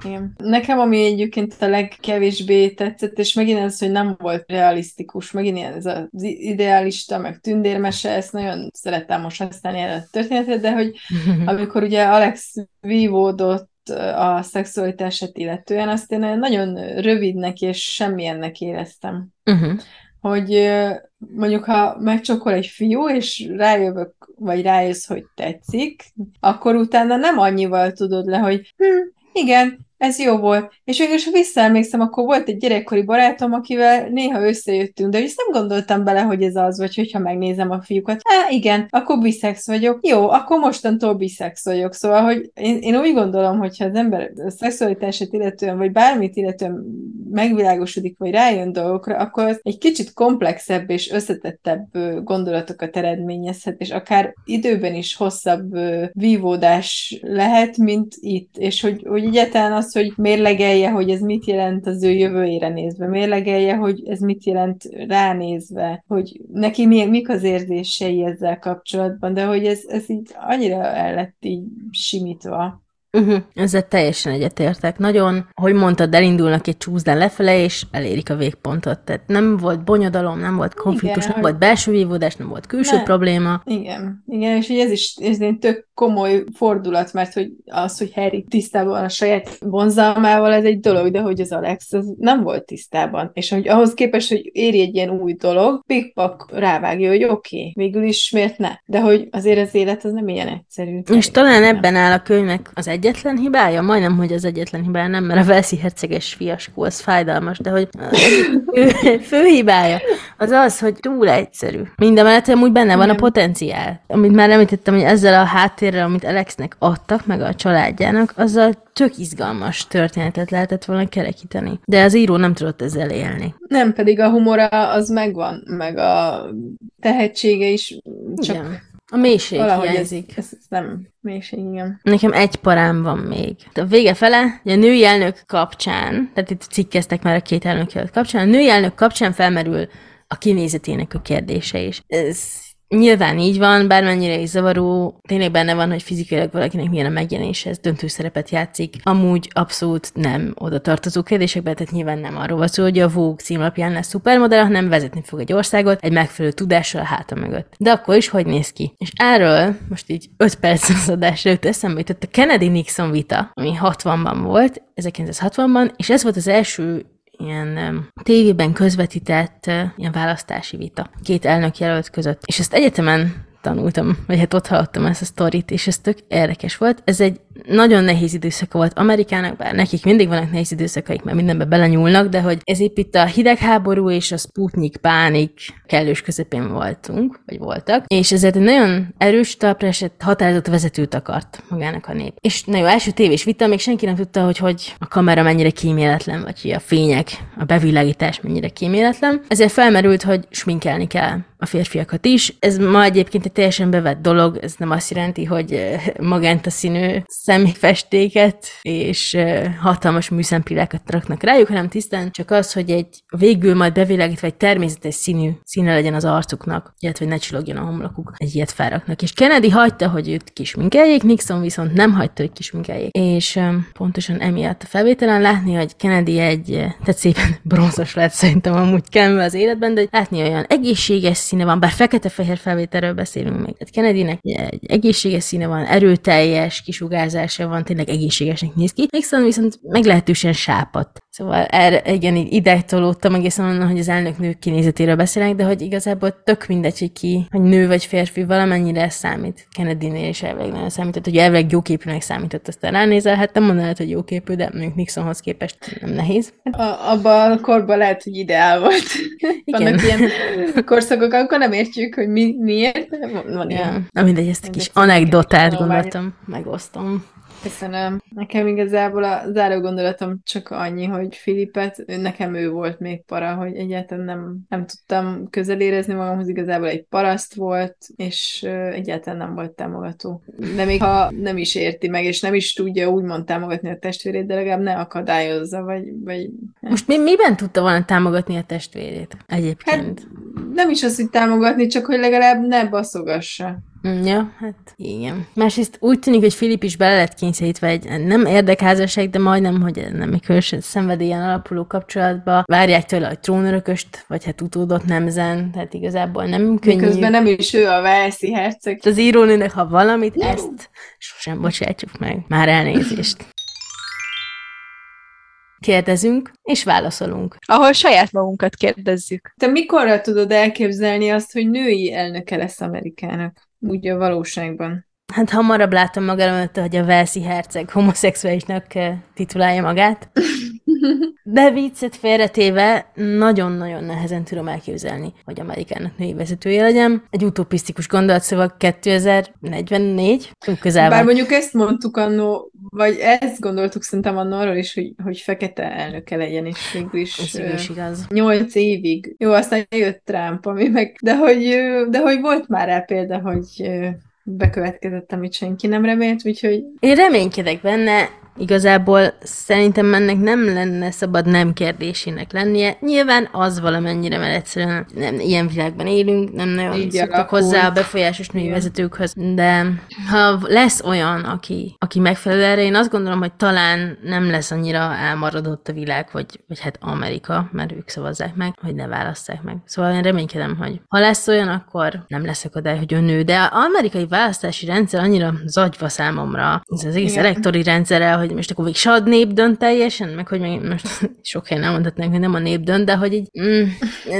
Igen. Nekem, ami egyébként a legkevésbé tetszett, és megint ez, hogy nem volt realisztikus, megint ilyen ez az idealista, meg tündérmese, ezt nagyon szerettem most használni erre a történetet, de hogy [LAUGHS] amikor ugye Alex vívódott a szexualitását illetően, azt én nagyon rövidnek és semmilyennek éreztem. Uh-huh. Hogy mondjuk, ha megcsokol egy fiú, és rájövök, vagy rájössz, hogy tetszik, akkor utána nem annyival tudod le, hogy hm, igen, ez jó volt. És végülis, ha visszaemlékszem, akkor volt egy gyerekkori barátom, akivel néha összejöttünk, de ezt nem gondoltam bele, hogy ez az, vagy hogyha megnézem a fiúkat. Á, igen, akkor biszex vagyok. Jó, akkor mostantól biszex vagyok. Szóval, hogy én, én úgy gondolom, hogyha az ember a szexualitását illetően, vagy bármit illetően megvilágosodik, vagy rájön dolgokra, akkor az egy kicsit komplexebb és összetettebb gondolatokat eredményezhet, és akár időben is hosszabb vívódás lehet, mint itt. És hogy, hogy egyáltalán az, hogy mérlegelje, hogy ez mit jelent az ő jövőjére nézve, mérlegelje, hogy ez mit jelent ránézve, hogy neki mi, mik az érzései ezzel kapcsolatban, de hogy ez, ez így annyira el lett így simítva. Uh-huh. Ezzel teljesen egyetértek. Nagyon, hogy mondtad, elindulnak egy csúszdán lefele, és elérik a végpontot. Tehát nem volt bonyodalom, nem volt konfliktus, Igen, nem hogy- volt belső vívódás, nem volt külső Ne. probléma. Igen, igen, és így ez is ez tök komoly fordulat, mert hogy az, hogy Harry tisztában van a saját vonzalmával, ez egy dolog, de hogy az Alex az nem volt tisztában. És hogy ahhoz képest, hogy éri egy ilyen új dolog, pikpak rávágja, hogy oké, okay, végül is miért ne? De hogy azért az élet az nem ilyen egyszerű. És talán Nem. ebben áll a könyvnek az egyetlen hibája, majdnem, hogy az egyetlen hibája, nem, mert a Velszi herceges fiaskó, az fájdalmas, de hogy fő, fő hibája az az, hogy túl egyszerű. Mindemellett amúgy benne van a Igen. potenciál. Amit már említettem, hogy ezzel a háttérrel, amit Alexnek adtak, meg a családjának, azzal tök izgalmas történetet lehetett volna kerekíteni. De az író nem tudott ezzel élni. Nem, pedig a humora az megvan, meg a tehetsége is, csak Igen. A mélység valahogy ez, hiányzik. ez, ez nem mélység, igen. Nekem egy parám van még. A vége fele, hogy a női elnök kapcsán, tehát itt cikkeztek már a két elnök kapcsán, a női elnök kapcsán felmerül a kinézetének a kérdése is. Ez nyilván így van, bármennyire is zavaró, tényleg benne van, hogy fizikailag valakinek milyen a megjelenése, ez döntő szerepet játszik. Amúgy abszolút nem oda tartozó kérdésekbe, tehát nyilván nem arról van szó, hogy a Vogue címlapján lesz szupermodell, hanem vezetni fog egy országot egy megfelelő tudással a háta mögött. De akkor is hogy néz ki? És erről most így 5 perc az adásra jut eszembe jutott a Kennedy-Nixon vita, ami 60-ban volt, 1960-ban, és ez volt az első ilyen tévében közvetített uh, ilyen választási vita két elnök jelölt között. És ezt egyetemen tanultam, vagy hát ott hallottam ezt a sztorit, és ez tök érdekes volt. Ez egy nagyon nehéz időszaka volt Amerikának, bár nekik mindig vannak nehéz időszakaik, mert mindenbe belenyúlnak, de hogy ez épp itt a hidegháború és a Sputnik pánik kellős közepén voltunk, vagy voltak, és ezért egy nagyon erős talpra esett határozott vezetőt akart magának a nép. És nagyon első tévés vita, még senki nem tudta, hogy hogy a kamera mennyire kíméletlen, vagy hogy a fények, a bevilágítás mennyire kíméletlen. Ezért felmerült, hogy sminkelni kell a férfiakat is. Ez ma egyébként egy teljesen bevett dolog, ez nem azt jelenti, hogy magenta színű személyfestéket és hatalmas műszempillákat raknak rájuk, hanem tisztán csak az, hogy egy végül majd bevilágítva egy természetes színű színe legyen az arcuknak, illetve ne csillogjon a homlokuk. Egy ilyet felraknak. És Kennedy hagyta, hogy őt kisminkeljék, Nixon viszont nem hagyta, hogy kisminkeljék. És um, pontosan emiatt a felvételen látni, hogy Kennedy egy, tehát szépen bronzos lett szerintem amúgy kell az életben, de látni olyan egészséges színe van, bár fekete-fehér felvételről beszélünk még. Tehát Kennedynek egy egészséges színe van, erőteljes kisugárzása van, tényleg egészségesnek néz ki. Nixon viszont meglehetősen sápat. Szóval erre, igen, így idegtolódtam egészen onnan, hogy az elnök nő kinézetéről beszélnek, de hogy igazából tök mindegy, hogy ki, hogy nő vagy férfi, valamennyire ez számít. Kennedy-nél is elvileg nagyon számított, hogy elvileg jóképűnek számított, aztán ránézel, hát nem mondanád, hogy jóképű, de mondjuk Nixonhoz képest nem nehéz. A, abban a korban lehet, hogy ideál volt. [LAUGHS] Igen. Vannak ilyen korszakok, akkor nem értjük, hogy mi, miért. Van ilyen. Na mindegy, ezt a kis anekdotát gondoltam, megosztom. Köszönöm. Nekem igazából a záró gondolatom csak annyi, hogy Filipet, nekem ő volt még para, hogy egyáltalán nem, nem tudtam közelérezni magamhoz, igazából egy paraszt volt, és egyáltalán nem volt támogató. De még ha nem is érti meg, és nem is tudja úgymond támogatni a testvérét, de legalább ne akadályozza, vagy... vagy Most mi, miben tudta volna támogatni a testvérét egyébként? Hát nem is az, hogy támogatni, csak hogy legalább ne baszogassa. Mm, ja, hát igen. Másrészt úgy tűnik, hogy Filip is bele lett kényszerítve egy nem érdekházasság, de majdnem, hogy nem egy különösen szenvedélyen alapuló kapcsolatba. Várják tőle, hogy trónörököst, vagy hát utódot nemzen, tehát igazából nem könnyű. Miközben nem is ő a Velszi herceg. Az írónőnek, ha valamit, Jó. ezt sosem bocsátjuk meg. Már elnézést kérdezünk, és válaszolunk. Ahol saját magunkat kérdezzük. Te mikorra tudod elképzelni azt, hogy női elnöke lesz Amerikának? Úgy a valóságban. Hát hamarabb látom magam előtt, hogy a Velszi herceg homoszexuálisnak eh, titulálja magát. [LAUGHS] [LAUGHS] De viccet félretéve nagyon-nagyon nehezen tudom elképzelni, hogy Amerikának női vezetője legyen. Egy utopisztikus gondolat, szóval 2044, közel Bár mondjuk ezt mondtuk annó, vagy ezt gondoltuk szerintem annó arról is, hogy, hogy fekete elnöke legyen, és végül is, is igaz. 8 évig. Jó, aztán jött Trump, ami meg, de hogy, de hogy volt már rá példa, hogy bekövetkezett, amit senki nem remélt, úgyhogy... Én reménykedek benne, Igazából szerintem ennek nem lenne szabad nem kérdésének lennie. Nyilván az valamennyire, mert egyszerűen nem, ilyen világban élünk, nem nagyon Így szoktak hozzá a befolyásos női vezetőkhöz, de ha lesz olyan, aki, aki megfelelő erre, én azt gondolom, hogy talán nem lesz annyira elmaradott a világ, vagy, vagy hát Amerika, mert ők szavazzák meg, hogy ne válasszák meg. Szóval én reménykedem, hogy ha lesz olyan, akkor nem lesz akadály, hogy ön nő. De az amerikai választási rendszer annyira zagyva számomra, ez az egész elektori rendszere, hogy most akkor végig a nép dönt teljesen, meg hogy még most [LAUGHS] sok helyen elmondhatnánk, hogy nem a nép dönt, de hogy így mm,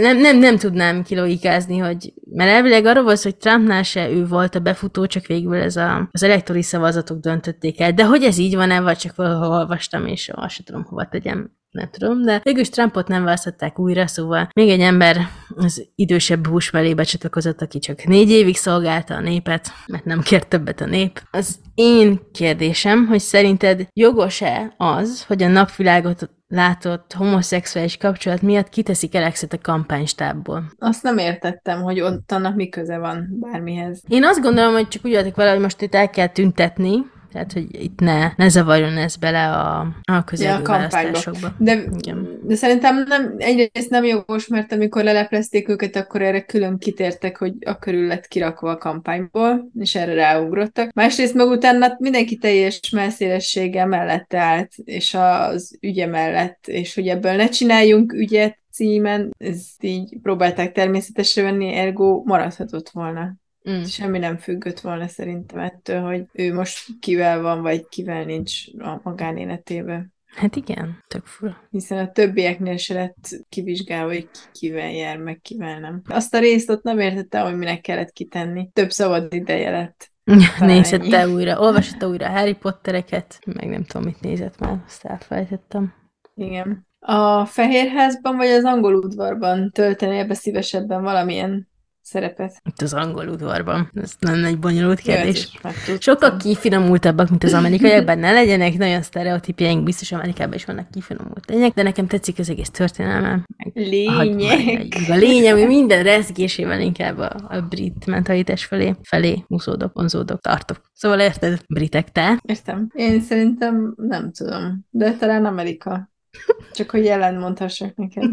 nem, nem, nem tudnám kilogikázni, hogy mert elvileg arról volt, hogy Trumpnál se ő volt a befutó, csak végül ez a, az elektori szavazatok döntötték el. De hogy ez így van-e, vagy csak valahol olvastam, és azt sem tudom, hova tegyem nem tudom, de végülis Trumpot nem választották újra, szóval még egy ember az idősebb Bush mellé becsatlakozott, aki csak négy évig szolgálta a népet, mert nem kért többet a nép. Az én kérdésem, hogy szerinted jogos-e az, hogy a napvilágot látott homoszexuális kapcsolat miatt kiteszik Alexet a kampánystábból. Azt nem értettem, hogy ott annak mi köze van bármihez. Én azt gondolom, hogy csak úgy voltak vele, hogy most itt el kell tüntetni, Tehát, hogy itt ne, ne zavarjon ez bele a, a közelgő Ja, a választásokba. De, Igen. de szerintem nem, egyrészt nem jogos, mert amikor leleplezték őket, akkor erre külön kitértek, hogy a körül lett kirakva a kampányból, és erre ráugrottak. Másrészt meg utána mindenki teljes melszélességgel mellette állt, és az ügye mellett, és hogy ebből ne csináljunk ügyet címen, ezt így próbálták természetesre venni, ergo maradhatott volna. Mm. Semmi nem függött volna szerintem ettől, hogy ő most kivel van, vagy kivel nincs a magánéletében. Hát igen, tök fura. Hiszen a többieknél se lett kivizsgálva, hogy ki kivel jár, meg kivel nem. Azt a részt ott nem értette, hogy minek kellett kitenni. Több szabad ideje lett. [LAUGHS] Nézette újra, olvasott újra Harry Pottereket, meg nem tudom, mit nézett már, azt elfelejtettem. Igen. A Fehérházban vagy az angol udvarban töltenél be szívesebben valamilyen szerepet? Itt az angol udvarban. Ez nem egy bonyolult Jó, ezt kérdés. is megtudtam. Sokkal kifinomultabbak, mint az amerikaiakban, ne legyenek nagyon sztereotípjeink, biztos Amerikában is vannak kifinomult lények, de nekem tetszik az egész történelme. meg a. A lényeg, hogy minden rezgésével inkább a, a brit mentalitás felé, felé úszódok, vonzódok, tartok. Szóval érted, britek, te? Értem. Én szerintem nem tudom, de talán Amerika. Csak hogy jelen mondhassak neked. [LAUGHS]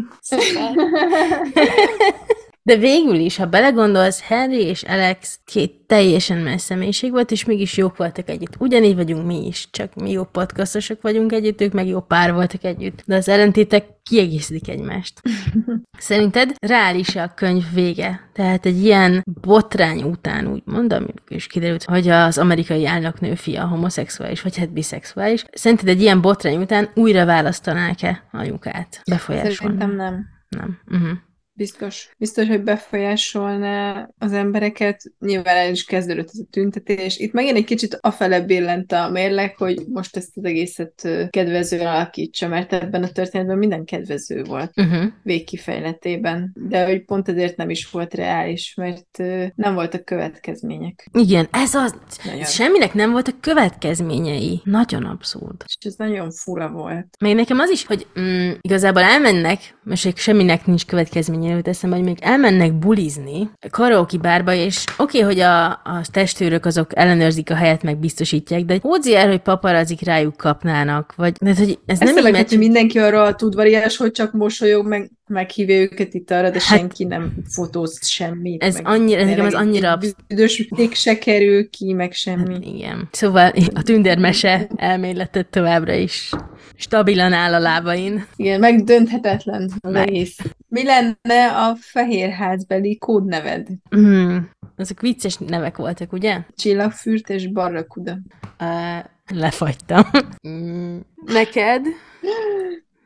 De végül is, ha belegondolsz, Henry és Alex két teljesen más személyiség volt, és mégis jók voltak együtt. Ugyanígy vagyunk mi is, csak mi jó podcastosok vagyunk együtt, ők meg jó pár voltak együtt. De az ellentétek kiegészítik egymást. [LAUGHS] Szerinted reális a könyv vége? Tehát egy ilyen botrány után úgy mondom, és kiderült, hogy az amerikai elnöknő fia homoszexuális, vagy hát biszexuális. Szerinted egy ilyen botrány után újra választanák-e anyukát? Befolyásolni? Szerintem nem. Nem. Uh-huh. Biztos. Biztos, hogy befolyásolná az embereket. Nyilván el is kezdődött ez a tüntetés. Itt megint egy kicsit afele billent a mérleg, hogy most ezt az egészet kedvezően alakítsa, mert ebben a történetben minden kedvező volt Uh-huh. végkifejletében. De hogy pont ezért nem is volt reális, mert nem voltak következmények. Igen, ez az. Nagyon. Semminek nem voltak következményei. Nagyon abszurd. És ez nagyon fura volt. Még nekem az is, hogy mm, igazából elmennek, most semminek nincs következménye, jut eszembe, hogy még elmennek bulizni karaoke bárba, és oké, okay, hogy a, a testőrök azok ellenőrzik a helyet, meg biztosítják, de hódzi el, hogy paparazik rájuk kapnának, vagy de, hogy ez Ez nem így megy, hogy mindenki arra a tudvariás, hogy csak mosolyog, meg meghívja őket itt arra, de Hát- senki nem fotóz semmit. Ez meg annyira- nekem ez tényleg annyira egy absz- Büdös se kerül ki, meg semmi. Igen. Szóval a tündérmese elméletet továbbra is stabilan áll a lábain. Igen, megdönthetetlen az Meg. egész. Mi lenne a fehérházbeli kódneved? Mm. Azok vicces nevek voltak, ugye? Csillagfürt és barrakuda. Uh, lefagytam. Mm. Neked?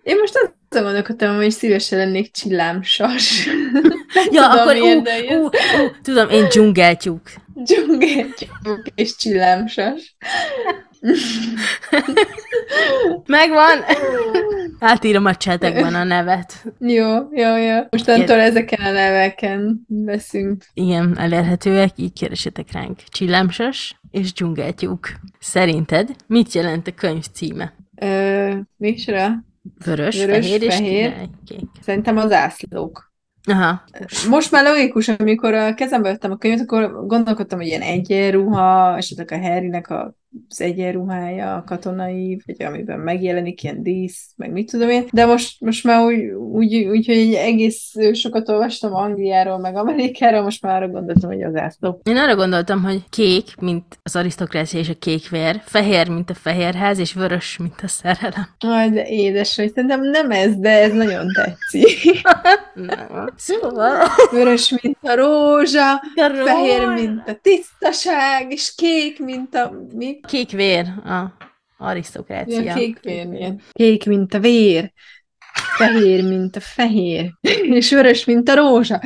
Én most azon gondolkodtam, hogy szívesen lennék csillámsas. Ja, tudom, akkor ú, ú, ú, tudom, én dzsungeltyúk. Dzsungeltyúk és csillámsas. Megvan! Átírom a csetekben a nevet. Jó, jó, jó. Mostantól ezeken a neveken veszünk. Igen, elérhetőek, így keresetek ránk. Csillámsas és dzsungeltyúk. Szerinted mit jelent a könyv címe? Ö, micsoda? Vörös, Vörös, fehér és fehér. kék. Szerintem az zászlók. Aha. Most már logikus, amikor a kezembe vettem a könyvet, akkor gondolkodtam, hogy ilyen egyenruha, esetleg a Harrynek a az egyenruhája, a katonai, vagy amiben megjelenik ilyen dísz, meg mit tudom én. De most, most már úgy, úgy, úgy, hogy egy egész sokat olvastam Angliáról, meg Amerikáról, most már arra gondoltam, hogy az ászló. Én arra gondoltam, hogy kék, mint az arisztokrácia és a kékvér, fehér, mint a fehérház, és vörös, mint a szerelem. Aj, de édes vagy. Szerintem nem ez, de ez nagyon tetszik. [LAUGHS] Nem. Szóval... Vörös, mint a rózsa, fehér, Rózsa. mint a tisztaság, és kék, mint a... Mi? Kék vér, a arisztokrácia. Ja, kék vér, milyen. Kék, mint a vér. Fehér, mint a fehér. [LAUGHS] És vörös, mint a rózsa.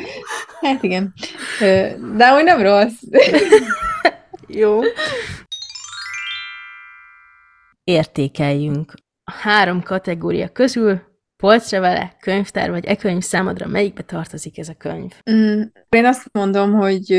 Hát igen. De hogy nem rossz. [LAUGHS] Jó. Értékeljünk. A három kategória közül polcra vele, könyvtár vagy e-könyv számodra melyikbe tartozik ez a könyv? Mm, én azt mondom, hogy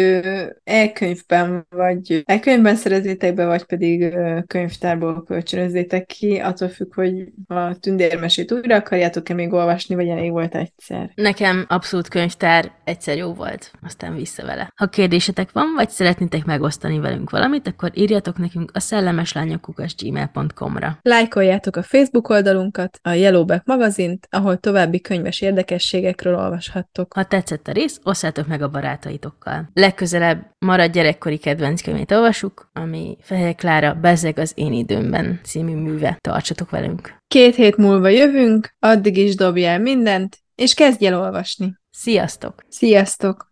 e-könyvben vagy e-könyvben szerezzétek be, vagy pedig könyvtárból kölcsönözzétek ki, attól függ, hogy a tündérmesét újra akarjátok-e még olvasni, vagy elég volt egyszer. Nekem abszolút könyvtár egyszer jó volt, aztán vissza vele. Ha kérdésetek van, vagy szeretnétek megosztani velünk valamit, akkor írjatok nekünk a szellemeslányokukasgmail.com-ra. Lájkoljátok a Facebook oldalunkat, a Yellowback magazint, ahol további könyves érdekességekről olvashattok. Ha tetszett a rész, osszátok meg a barátaitokkal. Legközelebb marad gyerekkori kedvenc könyvét olvasuk, ami Fehér Klára Bezeg az én időmben című műve. Tartsatok velünk! Két hét múlva jövünk, addig is dobj el mindent, és kezdj el olvasni. Sziasztok! Sziasztok!